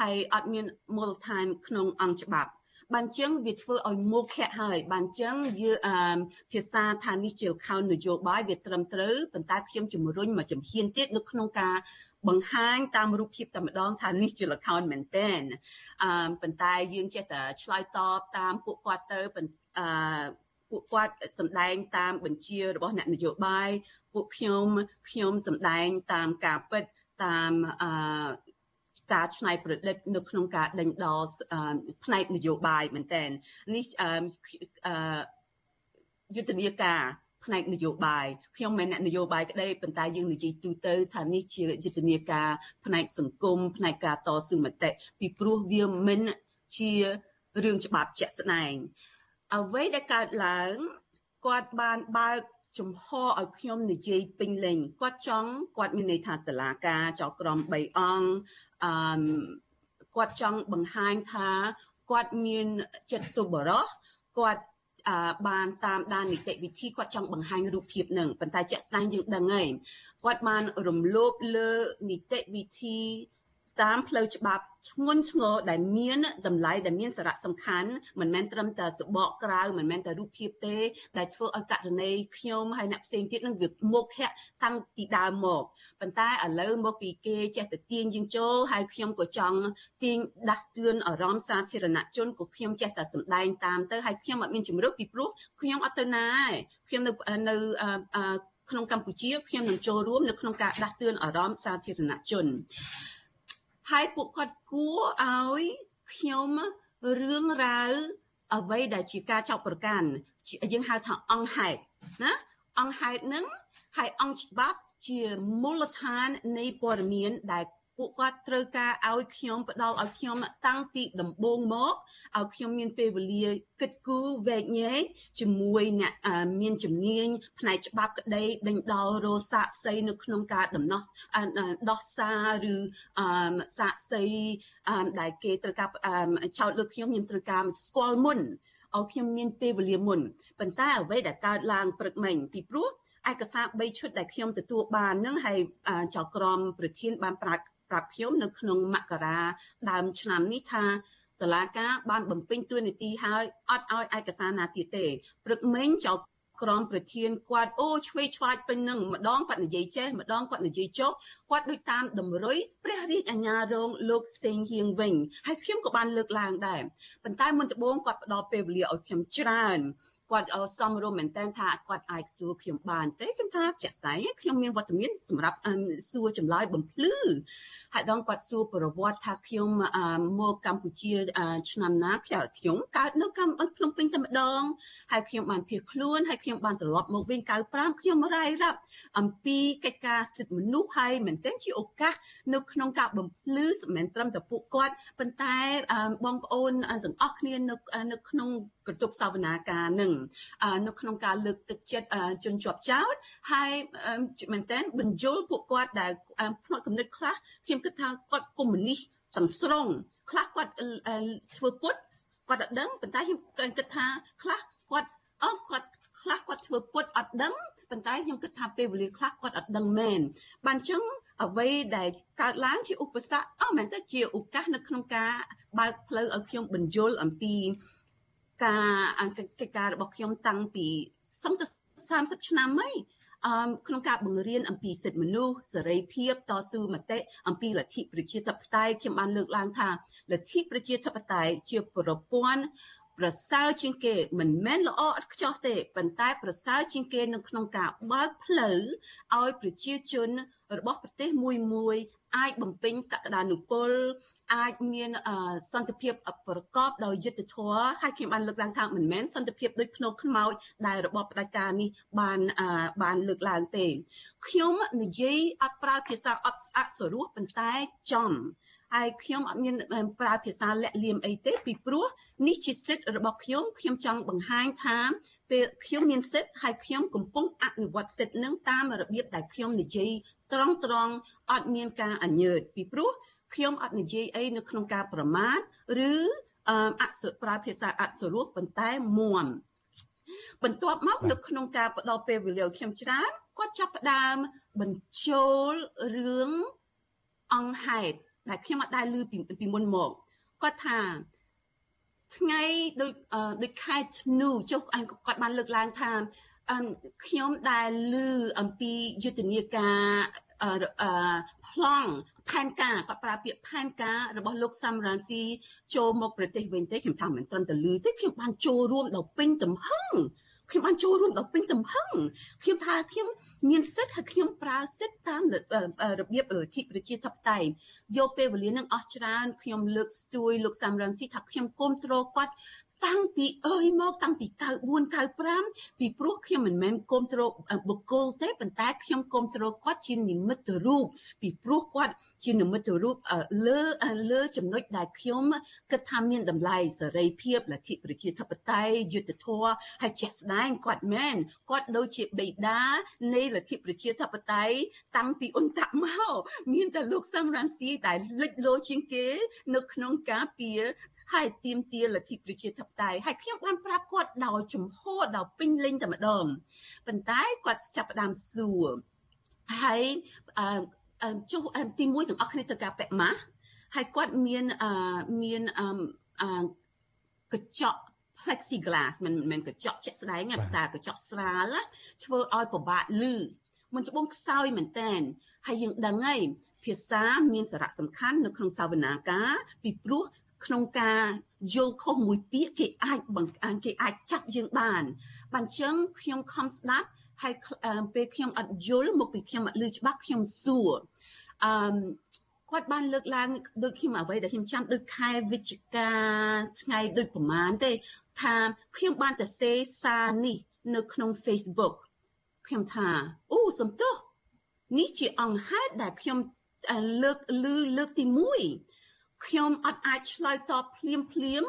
Speaker 6: ហើយអត់មានមូលដ្ឋានក្នុងអង្គច្បាប់ បានចឹងវាធ្វើឲ្យមុខៈហើយបានចឹងយើភាសាថានេះជាខោននយោបាយវាត្រឹមត្រូវប៉ុន្តែខ្ញុំជំរុញមកជំហានទៀតនៅក្នុងការបង្ហាញតាមរូបភាពតែម្ដងថានេះជាលខោនមែនតែនអឺប៉ុន្តែយើងចេះតែឆ្លើយតបតាមពួកគាត់ទៅអឺពួកគាត់សម្ដែងតាមបញ្ជារបស់អ្នកនយោបាយពួកខ្ញុំខ្ញុំសម្ដែងតាមការពិតតាមអឺ ការច្នៃប្រឌិតនៅក្នុងការដេញដោលផ្នែកនយោបាយមែនតើនេះអឺយុទ្ធនាការផ្នែកនយោបាយខ្ញុំមិនអ្នកនយោបាយក្តីប៉ុន្តែយើងនិយាយទូទៅថានេះជាយុទ្ធនាការផ្នែកសង្គមផ្នែកការតស៊ូមតិពីព្រោះវាមិនជារឿងច្បាប់ជាក់ស្ដែងអ្វីដែលកើតឡើងគាត់បានបើកចំហឲ្យខ្ញុំនិយាយពេញលេញគាត់ចង់គាត់មានន័យថាតឡាការចៅក្រម3អង្គ អឺគាត់ចង់បង្ហាញថាគាត់មានចិត្តសុបរោះគាត់បានតាមដាននីតិវិធីគាត់ចង់បង្ហាញរូបភាពនឹងប៉ុន្តែជាក់ស្ដែងយើងដឹងហើយគាត់បានរំលោភលើនីតិវិធី តាមផ្លូវច្បាប់ធ្ងន់ធ្ងរដែលមានតម្លៃដែលមានសារៈសំខាន់មិនមែនត្រឹមតែសបកក្រៅមិនមែនតែរូបភាពទេដែលធ្វើឲ្យករណីខ្ញុំហើយអ្នកផ្សេងទៀតនឹងវាមុខហៈតាំងពីដើមមកប៉ុន្តែឥឡូវមកពីគេចេះតែទាញយើងចូលហើយខ្ញុំក៏ចង់ទាញដាស់តឿនអារម្មណ៍សាធារណជនក៏ខ្ញុំចេះតែសម្ដែងតាមទៅហើយខ្ញុំអត់មានជំរឿពីព្រោះខ្ញុំអត់ទៅណាទេខ្ញុំនៅនៅក្នុងកម្ពុជាខ្ញុំនឹងចូលរួមនៅក្នុងការដាស់តឿនអារម្មណ៍សាធារណជន ហើយពួកគាត់គួរឲ្យខ្ញុំរឿងរ៉ាវអ្វីដែលជាការចោទប្រកាន់យើងហៅថាអង្គហេតុណាអង្គហេតុនឹងហើយអង្គច្បាប់ជាមូលដ្ឋាននៃព័ត៌មានដែល ពួកគាត់ត្រូវការឲ្យខ្ញុំផ្ដល់ឲ្យខ្ញុំតាំងពីដំបូងមកឲ្យខ្ញុំមានពេលវេលាគិតគូរវែកញែកជាមួយអ្នកមានជំនាញផ្នែកច្បាប់ក្តីដេញដោលរោសាកសីនៅក្នុងការដំណោះដោះសារឬសាកសីដែលគេត្រូវការចោទលើខ្ញុំខ្ញុំត្រូវការស្គាល់មុនឲ្យខ្ញុំមានពេលវេលាមុនប៉ុន្តែអ្វីដែលកើតឡើងព្រឹកមិញពីព្រោះឯកសារ3ឈុតដែលខ្ញុំទទួលបាននឹងហើយចៅក្រមប្រធានបានប្រាប់ ប្រាប់ខ្ញុំនៅក្នុងមករាដើមឆ្នាំនេះថាតឡាការបានបំពេញតួនាទីហើយអត់ឲ្យឯកសារណាទៀតទេព្រឹកមិញចៅក្រមប្រធានគាត់អូឆ្វេងឆ្វាយពេញនឹងម្ដងគាត់និយាយចេះម្ដងគាត់និយាយចុះគាត់ដូចតាមតម្រុយព្រះរាជអាជ្ញារងលោកសេងហៀងវិញហើយខ្ញុំក៏បានលើកឡើងដែរប៉ុន្តែមុនដំបូងគាត់ផ្ដល់ពេលវេលាឲ្យខ្ញុំច្រើន គាត់សំរុំមែនតើថាគាត់អាចសួរខ្ញុំបានទេខ្ញុំថាជាក់ស្ដែងខ្ញុំមានវត្តមានសម្រាប់សួរចម្លើយបំភ្លឺហើយដងគាត់សួរប្រវត្តិថាខ្ញុំមកកម្ពុជាឆ្នាំណាខ្ញុំខ្ញុំកើតនៅកម្ពុជាភ្នំពេញតែម្ដងហើយខ្ញុំបានភៀសខ្លួនហើយខ្ញុំបានត្រឡប់មកវិញ95ខ្ញុំរាយរាប់អំពីកិច្ចការសិទ្ធិមនុស្សហើយមែនទែនជាឱកាសនៅក្នុងការបំភ្លឺមិនត្រឹមតែពួកគាត់ប៉ុន្តែបងប្អូនទាំងអស់គ្នានៅនៅក្នុងក្រទុកសវនាការនឹងនៅក្នុងការលើកទឹកចិត្តជនជាប់ចោតហើយមែនតើបញ្យលពួកគាត់ដែលផ្នត់គំនិតខ្លះខ្ញុំគិតថាគាត់កុម្មុយនីសទាំងស្រុងខ្លះគាត់ធ្វើពុតគាត់អត់ដឹងប៉ុន្តែខ្ញុំគិតថាខ្លះគាត់អឺគាត់ខ្លះគាត់ធ្វើពុតអត់ដឹងប៉ុន្តែខ្ញុំគិតថាពេលវេលាខ្លះគាត់អត់ដឹងមែនបានចឹងអ្វីដែលកើតឡើងជាឧបសគ្គអស់មែនតើជាឱកាសនៅក្នុងការបើកផ្លូវឲ្យខ្ញុំបញ្យលអំពី ការកិច្ចការរបស់ខ្ញុំតាំងពីសឹងតែ30ឆ្នាំហើយអមក្នុងការបង្រៀនអំពីសិទ្ធិមនុស្សសេរីភាពតស៊ូមតិអំពីលទ្ធិប្រជាធិបតេយ្យខ្ញុំបានលើកឡើងថាលទ្ធិប្រជាធិបតេយ្យជាប្រព័ន្ធប្រសើរជាងគេមិនមែនល្អឥតខ្ចោះទេប៉ុន្តែប្រសើរជាងគេនៅក្នុងការបើកផ្លូវឲ្យប្រជាជនរបស់ប្រទេសមួយមួយ អាចបំពេញសក្តានុពល អាចមានសន្តិភាពប្រកបដោយយុត្តិធម៌ហើយខ្ញុំបានលើកឡើងថាមិនមែនសន្តិភាពដូចភ្នោខ្មោចដែលរបបផ្ដាច់ការនេះបានបានលើកឡើងទេខ្ញុំនិយាយអត់ប្រើភាសាអត់អសរោះប៉ុន្តែចំ ហើយខ្ញុំអត់មានប្រើភាសាលាក់លៀមអីទេពីព្រោះនេះជាសិទ្ធិរបស់ខ្ញុំខ្ញុំចង់បង្ហាញថាពេលខ្ញុំមានសិទ្ធិហើយខ្ញុំកំពុងអនុវត្តសិទ្ធិនឹងតាមរបៀបដែលខ្ញុំនិយាយត្រង់ត្រង់អត់មានការអញ្ញើតពីព្រោះខ្ញុំអត់និយាយអីនៅក្នុងការប្រមាថឬអសប្រើភាសាអសរោះប៉ុន្តែមួមបន្ទាប់មកនៅក្នុងការផ្ដល់ពេលវេលាខ្ញុំច្រើនគាត់ចាប់ផ្ដើមបញ្ចូលរឿងអង្គហេតុ ដែលខ្ញុំអត់ដែលឮពីពីមុនមកគាត់ថាថ្ងៃដូចដូចខែធ្នូចុះអញគាត់បានលើកឡើងថាខ្ញុំដែលឮអំពីយុទ្ធនាការអឺប្លង់ផែនការគាត់ប្រើពាក្យផែនការរបស់លោកសាំរ៉ាន់ស៊ីចូលមកប្រទេសវិញទេខ្ញុំថាមិនត្រឹមតែឮទេខ្ញុំបានចូលរួមដល់ពេញទំហឹង ខ្ញុំបានចូលរួមដល់ពេញទំហឹងខ្ញុំថាខ្ញុំមានសិទ្ធិហើយខ្ញុំប្រើសិទ្ធិតាមរបៀបលទ្ធិប្រជាធិបតេយ្យយកពេលវេលានឹងអស់ច្រើនខ្ញុំលើកស្ទួយលោកសាំរ៉ាន់ស៊ីថាខ្ញុំគ្រប់គ្រងគាត់ តាំងពីអើយមកតាំងពី94 95ពីព្រោះខ្ញុំមិនមែនគ្រប់គ្រងបុគ្គលទេប៉ុន្តែខ្ញុំគ្រប់គ្រងគាត់ជានិមិត្តរូបពីព្រោះគាត់ជានិមិត្តរូបលើលើចំណុចដែលខ្ញុំគិតថាមានតម្លៃសេរីភាពលទ្ធិប្រជាធិបតេយ្យយុត្តិធម៌ហើយជាក់ស្ដែងគាត់មែនគាត់ដូចជាបេដានៃលទ្ធិប្រជាធិបតេយ្យតាំងពីអ៊ុនតាក់មកមានតែលោកសំរងស៊ីដែលលេចលោជាងគេ នៅក្នុងការពារ ហើយទៀមទាលទ្ធិប្រជាធិបតេយ្យហើយខ្ញុំបានប្រាប់គាត់ដោយជំហរដោយពេញលេញតែម្ដងប៉ុន្តែគាត់ចាប់ផ្ដើមសួរហើយអឺចុះទីមួយទាំងអស់គ្នាត្រូវការពាក់ម៉ាស់ហើយគាត់មានអឺមានអឺកញ្ចក់ plexiglass មិនមែនកញ្ចក់ជាក់ស្ដែងទេតែកញ្ចក់ស្រាលធ្វើឲ្យពិបាកលឺមិនច្បងខ្សោយមែនតែនហើយយើងដឹងហើយភាសាមានសារៈសំខាន់នៅក្នុងសាវនាការពីព្រោះ ក្នុងការយល់ខុសមួយពាក្យគេអាចបង្អានគេអាចចាប់យើងបានបានចឹងខ្ញុំខំស្ដាប់ហើយពេលខ្ញុំអត់យល់មកពីខ្ញុំអត់ឮច្បាស់ខ្ញុំសួរអឺគាត់បានលើកឡើងដូចខ្ញុំអ្វីដែលខ្ញុំចាំដូចខែវិច្ឆិកាថ្ងៃដូចប្រហែលទេថាខ្ញុំបានទៅសេសារនេះនៅក្នុង Facebook ខ្ញុំថាអូសំទោសនេះជាអង្គហេតុដែលខ្ញុំលើកឮលើកទី1 ខ្ញុំអត់អាចឆ្លើយតបភ្លាមភ្លាម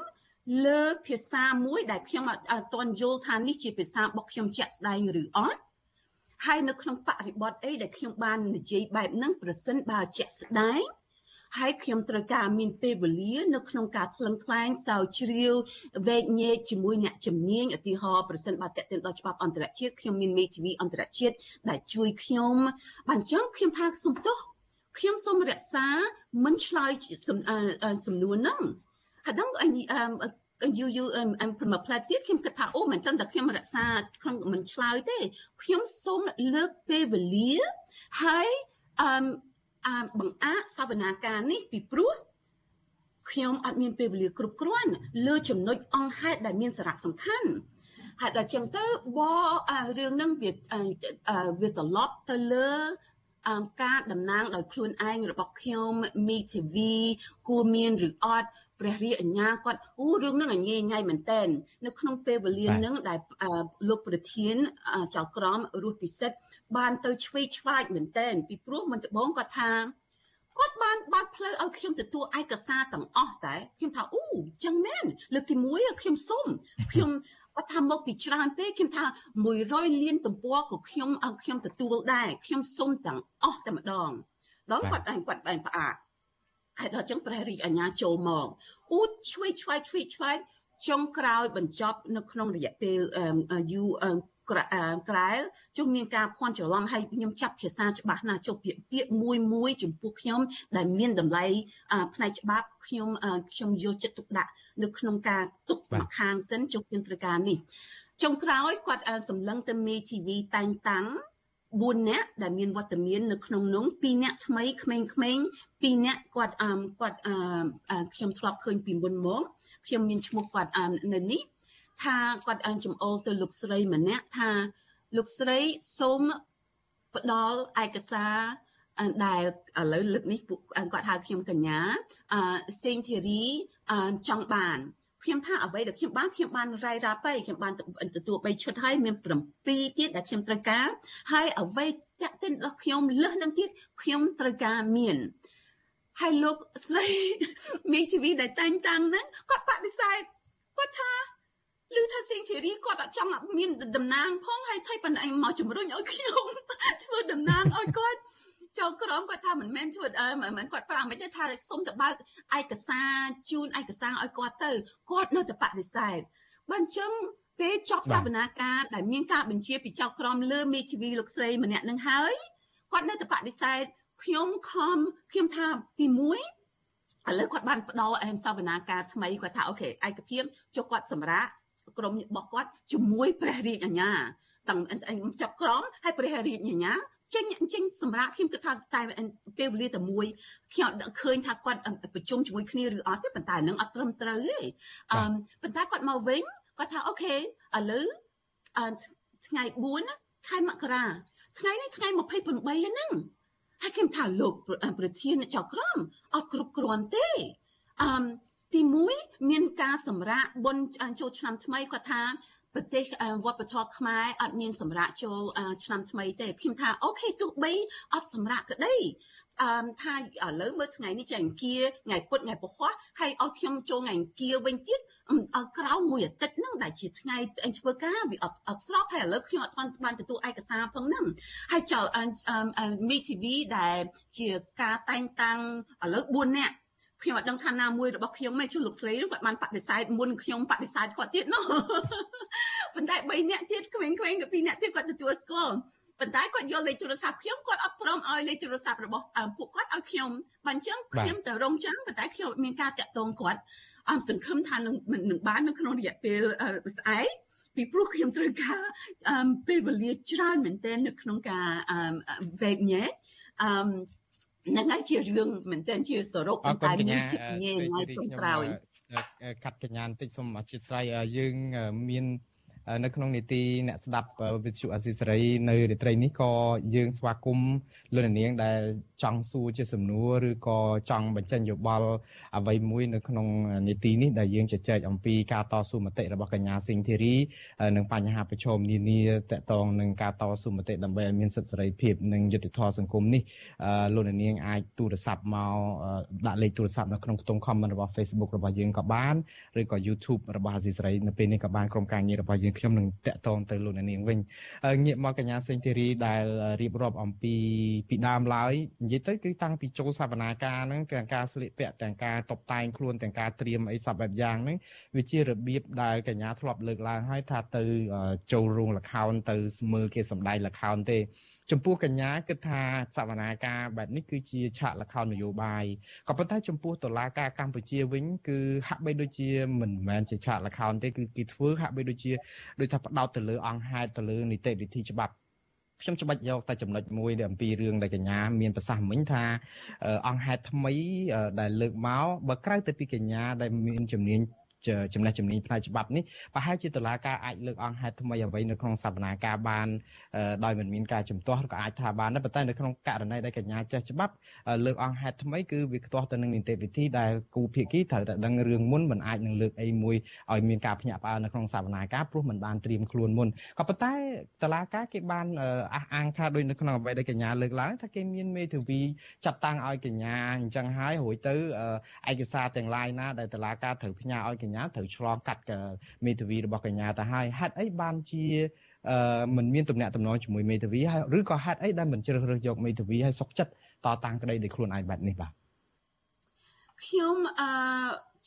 Speaker 6: លើភាសាមួយដែលខ្ញុំអត់ទាន់យល់ថានេះជាភាសារបស់ខ្ញុំជាក់ស្ដែងឬអត់ហើយនៅក្នុងបរិបទអីដែលខ្ញុំបាននិយាយបែបហ្នឹងប្រសិនបើជាក់ស្ដែងហើយខ្ញុំត្រូវការមានពេលវេលានៅក្នុងការថ្លឹងថ្លែងសោជ្រាវវែកញែកជាមួយអ្នកជំនាញឧទាហរណ៍ប្រសិនបើតេតិនដល់ច្បាប់អន្តរជាតិខ្ញុំមានមេធាវីអន្តរជាតិដែលជួយខ្ញុំបានចឹងខ្ញុំថាសំទោស ខ្ញុំសូមរក្សាមិនឆ្លើយសំណួរហ្នឹងហើយដល់អញយូយូអឹមប្រមផ្លែទៀតខ្ញុំគិតថាអូមិនត្រឹមតែខ្ញុំរក្សាក្នុងមិនឆ្លើយទេខ្ញុំសូមលើកពេលវេលាហើយអឹមអឺបង្អាក់សវនាការនេះពីព្រោះខ្ញុំអត់មានពេលវេលាគ្រប់គ្រាន់លើចំណុចអង្គហេតុដែលមានសារៈសំខាន់ហើយដល់ចឹងទៅបរឿងហ្នឹងវាវាត្រឡប់ទៅលើអម ការតំណាងដោយខ្លួនឯងរបស់ខ្ញុំមីធីវីគួរមានឬអត់ព្រះរាជអាជ្ញាគាត់អូរឿងហ្នឹងអញញ៉ៃមែនតែននៅក្នុងពេលវេលាហ្នឹងដែលលោកប្រធានចៅក្រមរស់ពិសិដ្ឋបានទៅឆ្វេងឆ្វាយមែនតែនពីព្រោះមិនដំបងគាត់ថាគាត់បានបើកផ្លូវឲ្យខ្ញុំទទួលឯកសារទាំងអស់តែខ្ញុំថាអូចឹងមែនលើកទី1ខ្ញុំសុំខ្ញុំ គាត់ថាមកពីច្រើនពេកខ្ញុំថា100លានទំព័រក៏ខ្ញុំខ្ញុំទទួលដែរខ្ញុំសុំទាំងអស់តែម្ដងដល់គាត់ឯងគាត់បែងផ្អាកហើយដល់ចឹងព្រះរាជអាជ្ញាចូលមកអ៊ូឆ្វេងឆ្វាយឆ្វេងឆ្វាយចុងក្រោយបញ្ចប់នៅក្នុងរយៈពេលយូរក្រែលជុំមានការភ័ន្តច្រឡំហើយខ្ញុំចាប់ភាសាច្បាស់ណាស់ចុះពាក្យពាក្យមួយមួយចំពោះខ្ញុំដែលមានតម្លៃផ្នែកច្បាប់ខ្ញុំខ្ញុំយកចិត្តទុកដាក់ នៅក្នុងការទុកមកខាងសិនចុះខ្ញុំត្រូវការនេះចុងក្រោយគាត់សម្លឹងទៅមេ TV តែងតាំង4នាក់ដែលមានវត្តមាននៅក្នុងនោះ2នាក់ថ្មីក្មេងៗ2នាក់គាត់អឺគាត់អឺខ្ញុំធ្លាប់ឃើញពីមុនមកខ្ញុំមានឈ្មោះគាត់នៅនេះថាគាត់អញ្ចំអល់ទៅលោកស្រីម្នាក់ថាលោកស្រីសូមផ្ដល់ឯកសារ ដែលឥឡូវលើកនេះគាត់ហៅខ្ញុំកញ្ញាអឺសេងធីរីចង់បានខ្ញុំថាអ្វីដែលខ្ញុំបានខ្ញុំបានរាយរាប់ទៅខ្ញុំបានទទួល3ឈុតហើយមាន7ទៀតដែលខ្ញុំត្រូវការហើយអ្វីតាក់ទិនរបស់ខ្ញុំលើសនឹងទៀតខ្ញុំត្រូវការមានហើយលោកស្រីមីជីវីដែលតែងតាំងហ្នឹងគាត់បដិសេធគាត់ថាឮថាសៀងធីរីគាត់អត់ចង់មានតំណាងផងហើយថៃប៉ុណ្ណឹងមកជំរុញឲ្យខ្ញុំធ្វើតំណាងឲ្យគាត់ ចូលក្រុមគាត់ថាមិនមែនធ្វើអឺមិនមែនគាត់ប្រាំមិនទេថាសុំទៅបើកឯកសារជូនឯកសារឲ្យគាត់ទៅគាត់នៅតែបដិសេធបើអញ្ចឹងពេលចប់សវនាការដែលមានការបញ្ជាពីចៅក្រមលើមេធាវីលោកស្រីម្នាក់នឹងហើយគាត់នៅតែបដិសេធខ្ញុំខំខ្ញុំថាទី1ឥឡូវគាត់បានផ្ដល់អែមសវនាការថ្មីគាត់ថាអូខេឯកភាពចុះគាត់សម្រាប់ក្រុមរបស់គាត់ជាមួយព្រះរាជអាជ្ញាទាំងចាប់ក្រមហើយព្រះរាជអាជ្ញា ចេញចេញសម្រាប់ខ្ញុំគិតថាតែពេលវេលាតែមួយខ្ញុំឃើញថាគាត់ប្រជុំជាមួយគ្នាឬអត់ទេប៉ុន្តែនឹងអត់ត្រឹមត្រូវទេអឺប៉ុន្តែគាត់មកវិញគាត់ថាអូខេឥឡូវថ្ងៃ4ខែមករាថ្ងៃនេះថ្ងៃ28ហ្នឹងហើយខ្ញុំថាលោកប្រធានចៅក្រមអត់គ្រប់គ្រាន់ទេអឺទី1មានការសម្រាកបុណ្យចូលឆ្នាំថ្មីគាត់ថា ប្រទេសវប្បធម៌ខ្មែរអត់មានសម្រាប់ចូលឆ្នាំថ្មីទេខ្ញុំថាអូខេទោះបីអត់សម្រាប់ក្តីអឺថាឥឡូវមើលថ្ងៃនេះចេះអង្គាថ្ងៃពុធថ្ងៃពហុហើយឲ្យខ្ញុំចូលថ្ងៃអង្គាវិញទៀតក្រោមមួយអាទិត្យហ្នឹងដែលជាថ្ងៃអញធ្វើការវាអត់អត់ស្របហើយឥឡូវខ្ញុំអត់បានទទួលឯកសារផងហ្នឹងហើយចោលមី TV ដែលជាការតែងតាំងឥឡូវ4នាក់ ខ្ញុំអត់ដឹងថាណាមួយរបស់ខ្ញុំទេជួលោកស្រីនោះគាត់បានបដិសេធមុនខ្ញុំបដិសេធគាត់ទៀតនោះប៉ុន្តែ3នាក់ទៀតក្មេងៗក៏2នាក់ទៀតគាត់ទទួលស្គាល់ប៉ុន្តែគាត់យកលេខទូរស័ព្ទខ្ញុំគាត់អត់ព្រមឲ្យលេខទូរស័ព្ទរបស់ពួកគាត់ឲ្យខ្ញុំបើអញ្ចឹងខ្ញុំទៅរងចាំប៉ុន្តែខ្ញុំមានការតាក់ទងគាត់អមសង្ឃឹមថានឹងនឹងបាននៅក្នុងរយៈពេលស្អែកពីព្រោះខ្ញុំត្រូវការពេលវេលាច្រើនមែនទែននៅក្នុងការវែកញែកអឺ ហ្នឹងហើយជារឿងមែនទែនជាសរុបប៉ុន្តែមានភាពញែញ៉ៃចុងក្រោយ
Speaker 4: កាត់កញ្ញាបន្តិចសូមអធិស្ឋានយើងមាន នៅក្នុងនីតិអ្នកស្ដាប់វិទ្យុអសីសេរី នៅរាត្រីនេះក៏យើងស្វាគមន៍លោកនាងដែលចង់សួរជាសំណួរឬក៏ចង់បញ្ចេញយោបល់អ្វីមួយនៅក្នុងនីតិនេះដែលយើងជជែកអំពីការតស៊ូមតិរបស់កញ្ញាស៊ីងធីរីនិងបញ្ហាប្រឈមនានាតកតងនឹងការតស៊ូមតិដើម្បីឲ្យមានសិទ្ធិសេរីភាពនិងយុត្តិធម៌សង្គមនេះលោកនាងអាចទូរស័ព្ទមកដាក់លេខទូរស័ព្ទនៅក្នុងខ្ទង់ comment របស់ Facebook របស់យើងក៏បានឬក៏ YouTube របស់អាស៊ីសេរីនៅពេលនេះក៏បានក្រុមការងាររបស់យើងខ្ញុំនឹងតាក់ទងទៅលោកនាងវិញងាកមកកញ្ញាសេងធីរីដែលរៀបរាប់អំពីពីដើមឡើយនិយាយទៅគឺតាំងពីចូលសវនាការហ្នឹងទាំងការស្លៀកពាក់ទាំងការតុបតែងខ្លួនទាំងការត្រៀមអីសពបែបយ៉ាងហ្នឹងវាជារបៀបដែលកញ្ញាធ្លាប់លើកឡើងហើយថាទៅចូលរោងលខោនទៅមើលគេសម្ដែងលខោនទេចំពោះកញ្ញាគិតថាសវនាការបែបនេះគឺជាឆាកលខោននយោបាយក៏ប៉ុន្តែចំពោះតុលាការកម្ពុជាវិញគឺហាក់បីដូចជាមិនមែនជាឆាកលខោនទេគឺគេធ្វើហាក់បីដូចជាដូចថាផ្ដោតទៅលើអង្គហេតុទៅលើនីតិវិធីច្បាប់ខ្ញុំច្បាច់យកតែចំណុចមួយអំពីរឿងដែលកញ្ញាមានប្រសាសន៍មិញថាអង្គហេតុថ្មីដែលលើកមកបើក្រៅទៅពីកញ្ញាដែលមានជំនាញ ចំណេះជំនាញផ្នែកច្បាប់នេះប្រហែលជាតុលាការអាចលើកអង្គហេតុថ្មីអ្វីនៅក្នុងសវនាការបានដោយមិនមានការជំទាស់ឬក៏អាចថាបានដែរប៉ុន្តែនៅក្នុងករណីដែលកញ្ញាចេះច្បាប់លើកអង្គហេតុថ្មីគឺវាខ្ទាស់ទៅនឹងនីតិវិធីដែលគូភាគីត្រូវតែដឹងរឿងមុនមិនអាចនឹងលើកអីមួយឲ្យមានការភ្ញាក់ផ្អើលនៅក្នុងសវនាការព្រោះមិនបានត្រៀមខ្លួនមុនក៏ប៉ុន្តែតុលាការគេបានអះអាងថាដូចនៅក្នុងអ្វីដែលកញ្ញាលើកឡើងថាគេមានមេធាវីចាត់តាំងឲ្យកញ្ញាអញ្ចឹងហើយរួចទៅឯកសារទាំងឡាយណាដែលតុលាការត្រូវផ្ញើឲ្យកញ្ញាត្រូវឆ្លងកាត់មេធាវីរបស់កញ្ញាទៅហើយហេតុអីបានជាអឺមិនមានទំនាក់ទំនងជាមួយមេធាវីហើយឬក៏ហេតុអីដែលមិនជ្រើសរើសយកមេធាវីឲ្យសុកចិត្តតតាំងក្តីដោយខ្លួនឯងបែបនេះបាទ
Speaker 6: ខ្ញុំអឺ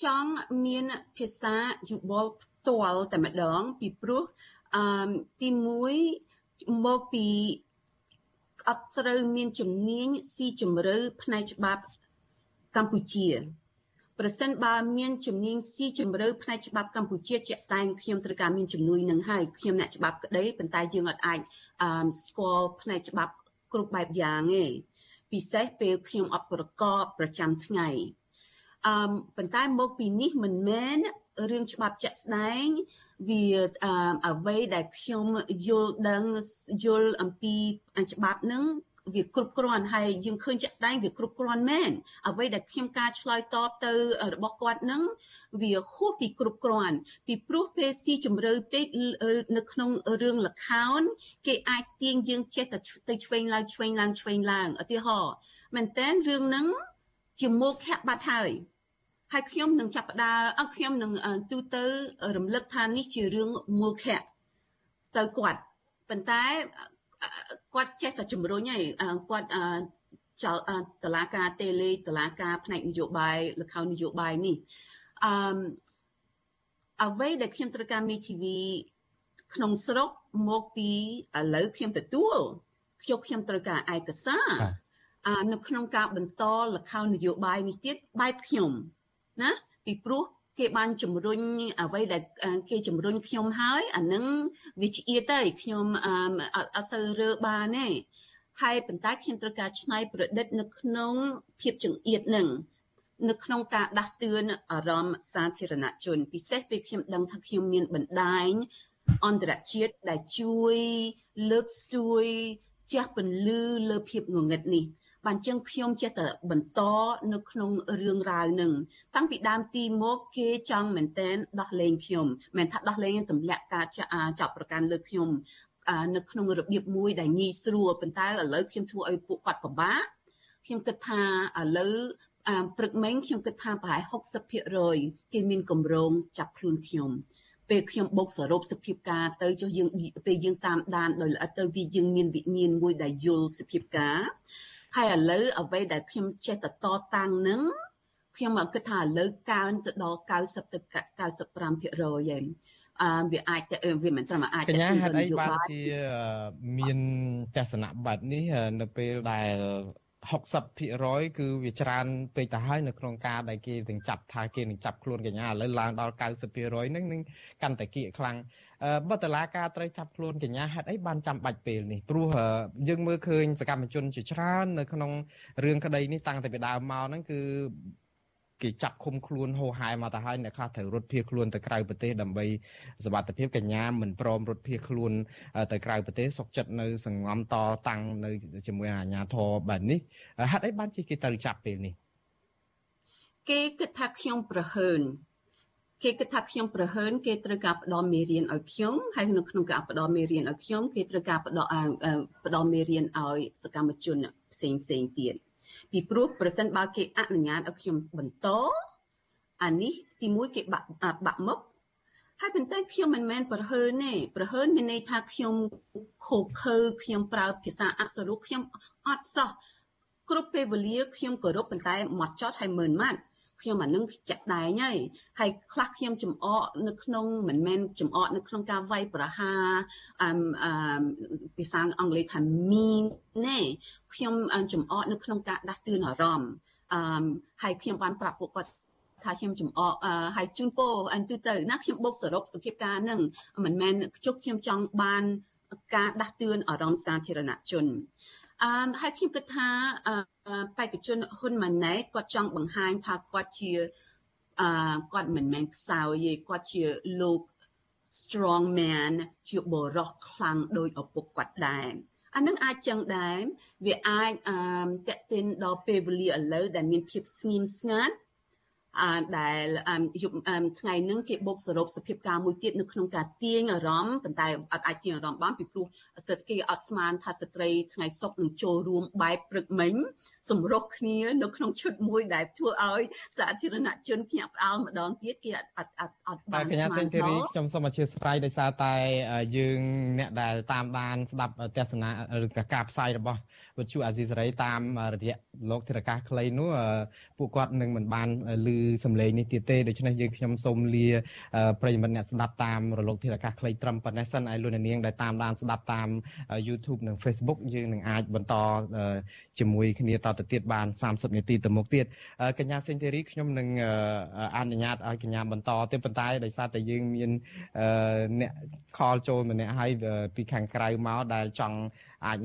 Speaker 6: ចង់មានភាសាយោបល់ផ្ទាល់តែម្ដងពីព្រោះអឺទី1មកពីអត់ត្រូវមានជំនាញស៊ីជម្រៅផ្នែកច្បាប់កម្ពុជា ប្រសិនបើមានជំនាញស៊ីជម្រៅផ្នែកច្បាប់កម្ពុជាជាក់ស្ដែងខ្ញុំត្រូវការមានជំនួយនឹងហើយខ្ញុំអ្នកច្បាប់ក្តីប៉ុន្តែយើងអត់អាចស្គាល់ផ្នែកច្បាប់គ្រប់បែបយ៉ាងទេពិសេសពេលខ្ញុំអត់ប្រកបប្រចាំថ្ងៃអឺប៉ុន្តែមកពីនេះមិនមែនរឿងច្បាប់ជាក់ស្ដែងវាអ្វីដែលខ្ញុំយល់ដឹងយល់អំពីច្បាប់នឹង វាគ្រប់គ្រាន់ហើយយើងឃើញជាក់ស្ដែងវាគ្រប់គ្រាន់មែនអ្វីដែលខ្ញុំការឆ្លើយតបទៅរបស់គាត់នឹងវាហួសពីគ្រប់គ្រាន់ពីព្រោះពេលស៊ីជម្រៅពេកនៅក្នុងរឿងលខោនគេអាចទាញយើងចេះតែទៅឆ្វេងឡើងឆ្វេងឡើងឆ្វេងឡើងឧទាហរណ៍មែនតើរឿងហ្នឹងជាមកខៈបាត់ហើយហើយខ្ញុំនឹងចាប់ផ្ដើមអខ្ញុំនឹងទូទៅរំលឹកថានេះជារឿងមូលខៈទៅគាត់ប៉ុន្តែ គាត់ចេះតែជំរុញហើយគាត់ចៅតឡាការតេលេតឡាការផ្នែកនយោបាយលខោននយោបាយនេះអឺអ្វីដែលខ្ញុំត្រូវការមីធីវីក្នុងស្រុកមកពីឥឡូវខ្ញុំទទួលខ្ញុំខ្ញុំត្រូវការឯកសារនៅក្នុងការបន្តលខោននយោបាយនេះទៀតបែបខ្ញុំណាពីព្រោះ គេបានជំរុញអ្វីដែលគេជំរុញខ្ញុំហើយអានឹងវាឆ្អៀតទៅខ្ញុំអត់សូវរើបានទេហើយប៉ុន្តែខ្ញុំត្រូវការច្នៃប្រឌិតនៅក្នុងភាពចង្អៀតនឹងនៅក្នុងការដាស់តឿនអារម្មណ៍សាធារណជន ពិសេសពេលខ្ញុំដឹងថាខ្ញុំមានបណ្ដាញអន្តរជាតិដែលជួយលើកស្ទួយជះពន្លឺលើភាពងងឹតនេះ បានចឹងខ្ញុំចេះតែបន្តនៅក្នុងរឿងរ៉ាវនឹងតាំងពីដើមទីមកគេចង់មែនតែនដោះលែងខ្ញុំមិនថាដោះលែងទម្លាក់ការចាប់ប្រកាន់លើខ្ញុំនៅក្នុងរបៀបមួយដែលងាយស្រួលប៉ុន្តែឥឡូវខ្ញុំធ្វើឲ្យពួកគាត់ពិបាកខ្ញុំគិតថាឥឡូវព្រឹកមិញខ្ញុំគិតថាប្រហែល60%គេមានកម្រងចាប់ខ្លួនខ្ញុំពេលខ្ញុំបូកសរុបសភាពការទៅចុះយើងពេលយើងតាមដានដោយល្អិតទៅវាយើងមានវិញ្ញាណមួយដែលយល់សភាពការ ហើយឥឡូវអ្វីដែលខ្ញុំចេះតែតតាំងនឹងខ្ញុំមកគិតថាឥឡូវកើនទៅដល់90ទៅ95%ឯងអឺវាអាចទៅវាមិនត្រឹមអាច
Speaker 4: កញ្ញាហេតុអីបានជាមានទស្សនៈបែបនេះនៅពេលដែល60%គឺវាច្រើនពេកទៅហើយនៅក្នុងការដែលគេទាំងចាប់ថាគេនឹងចាប់ខ្លួនកញ្ញាឥឡូវឡើងដល់90%ហ្នឹងនឹងកាន់តែគៀកខ្លាំង បើតឡាការត្រូវចាប់ខ្លួនកញ្ញាហេតុអីបានចាំបាច់ពេលនេះព្រោះយើងមើលឃើញសកម្មជនជាច្រើននៅក្នុងរឿងក្តីនេះតាំងតែពីដើមមកហ្នឹងគឺគេចាប់ឃុំខ្លួនហោហាយមកទៅហើយអ្នកខ្លះត្រូវរត់ភៀសខ្លួនទៅក្រៅប្រទេសដើម្បីសវត្ថិភាពកញ្ញាមិនព្រមរត់ភៀសខ្លួនទៅក្រៅប្រទេសសុកចិត្តនៅសង្ងំតតាំងនៅជាមួយអាជ្ញាធរបែបនេះហេតុអីបានជាគេត្រូវចាប់ពេលនេះ
Speaker 6: គេគិតថាខ្ញុំប្រហើន គេគិតថាខ្ញុំប្រហើនគេត្រូវការផ្ដល់មេរៀនឲ្យខ្ញុំហើយនៅក្នុងការផ្ដល់មេរៀនឲ្យខ្ញុំគេត្រូវការផ្ដល់ផ្ដល់មេរៀនឲ្យសកម្មជនផ្សេងផ្សេងទៀតពីព្រោះប្រសិនបើគេអនុញ្ញាតឲ្យខ្ញុំបន្តអានេះទីមួយគេបាក់បាក់មុខហើយប៉ុន្តែខ្ញុំមិនមែនប្រហើនទេប្រហើនមានន័យថាខ្ញុំខូខើខ្ញុំប្រើភាសាអក្សររូបខ្ញុំអត់សោះគ្រប់ពេលវេលាខ្ញុំគោរពប៉ុន្តែមកចត់ហើយមើលម៉ាត់ ខ្ញុំអានឹងចាក់ស្ដែងហើយហើយខ្លះខ្ញុំចំអកនៅក្នុងមិនមែនចំអកនៅក្នុងការវាយប្រហារអឺអឺភាសាអង់គ្លេសថា mean ណែខ្ញុំចំអកនៅក្នុងការដាស់តឿនអារម្មណ៍អឺហើយខ្ញុំបានប្រាប់ពួកគាត់ថាខ្ញុំចំអកហើយជូនពរអញ្ចឹងទៅណាខ្ញុំបូកសរុបសភាពការនឹងមិនមែនជុកខ្ញុំចង់បានការដាស់តឿនអារម្មណ៍សាធារណជន អឺហើយខ្ញុំគិតថាបេក្ខជនហ៊ុនម៉ាណែតគាត់ចង់បង្ហាញថាគាត់ជាអឺគាត់មិនមែនខ្សោយទេគាត់ជាលោក strong man ជាបរិសខ្លាំងដោយឪពុកគាត់ដែរអានឹងអាចចឹងដែរវាអាចអឺតេតិនដល់ពេលវេលាឥឡូវដែលមានភាពស្ងៀមស្ងាត់អឺ ដែលយប់ថ្ងៃហ្នឹងគេបូកសរុបសភាពការមួយទៀតនៅក្នុងការទាញអារម្មណ៍ប៉ុន្តែអត់អាចទាញអារម្មណ៍បានពីព្រោះសិទ្ធិគេអត់ស្មានថាស្ត្រីថ្ងៃសុកនឹងចូលរួមបែបព្រឹកមិញសម្រុះគ្នានៅក្នុងឈុតមួយដែលធ្វើឲ្យសាធារណជនភ្ញាក់ផ្អើលម្ដងទៀតគេអត់អត់អត់អត់បាន
Speaker 4: ស្មានទេខ្ញុំសូមអធិស្ឋានដោយសារតែយើងអ្នកដែលតាមដានស្ដាប់ទស្សនាឬការផ្សាយរបស់វិទ្យុអាស៊ីសេរីតាមរយៈលោកធរកាសខ្លីនោះពួកគាត់នឹងមិនបានឮសំឡេងនេះទៀតទេដូច្នេះយើងខ្ញុំសូមលាប្រិយមិត្តអ្នកស្ដាប់តាមរលកធាតុអាកាសខ្លីត្រឹមប៉ុណ្ណេះសិនឲ្យលោកនាងដែលតាមដានស្ដាប់តាម YouTube និង Facebook យើងនឹងអាចបន្តជាមួយគ្នាតទៅទៀតបាន30នាទីទៅមុខទៀតកញ្ញាសេងធីរីខ្ញុំនឹងអនុញ្ញាតឲ្យកញ្ញាបន្តទេប៉ុន្តែដោយសារតែយើងមានអ្នកខលចូលម្នាក់ហើយពីខាងក្រៅមកដែលចង់អាច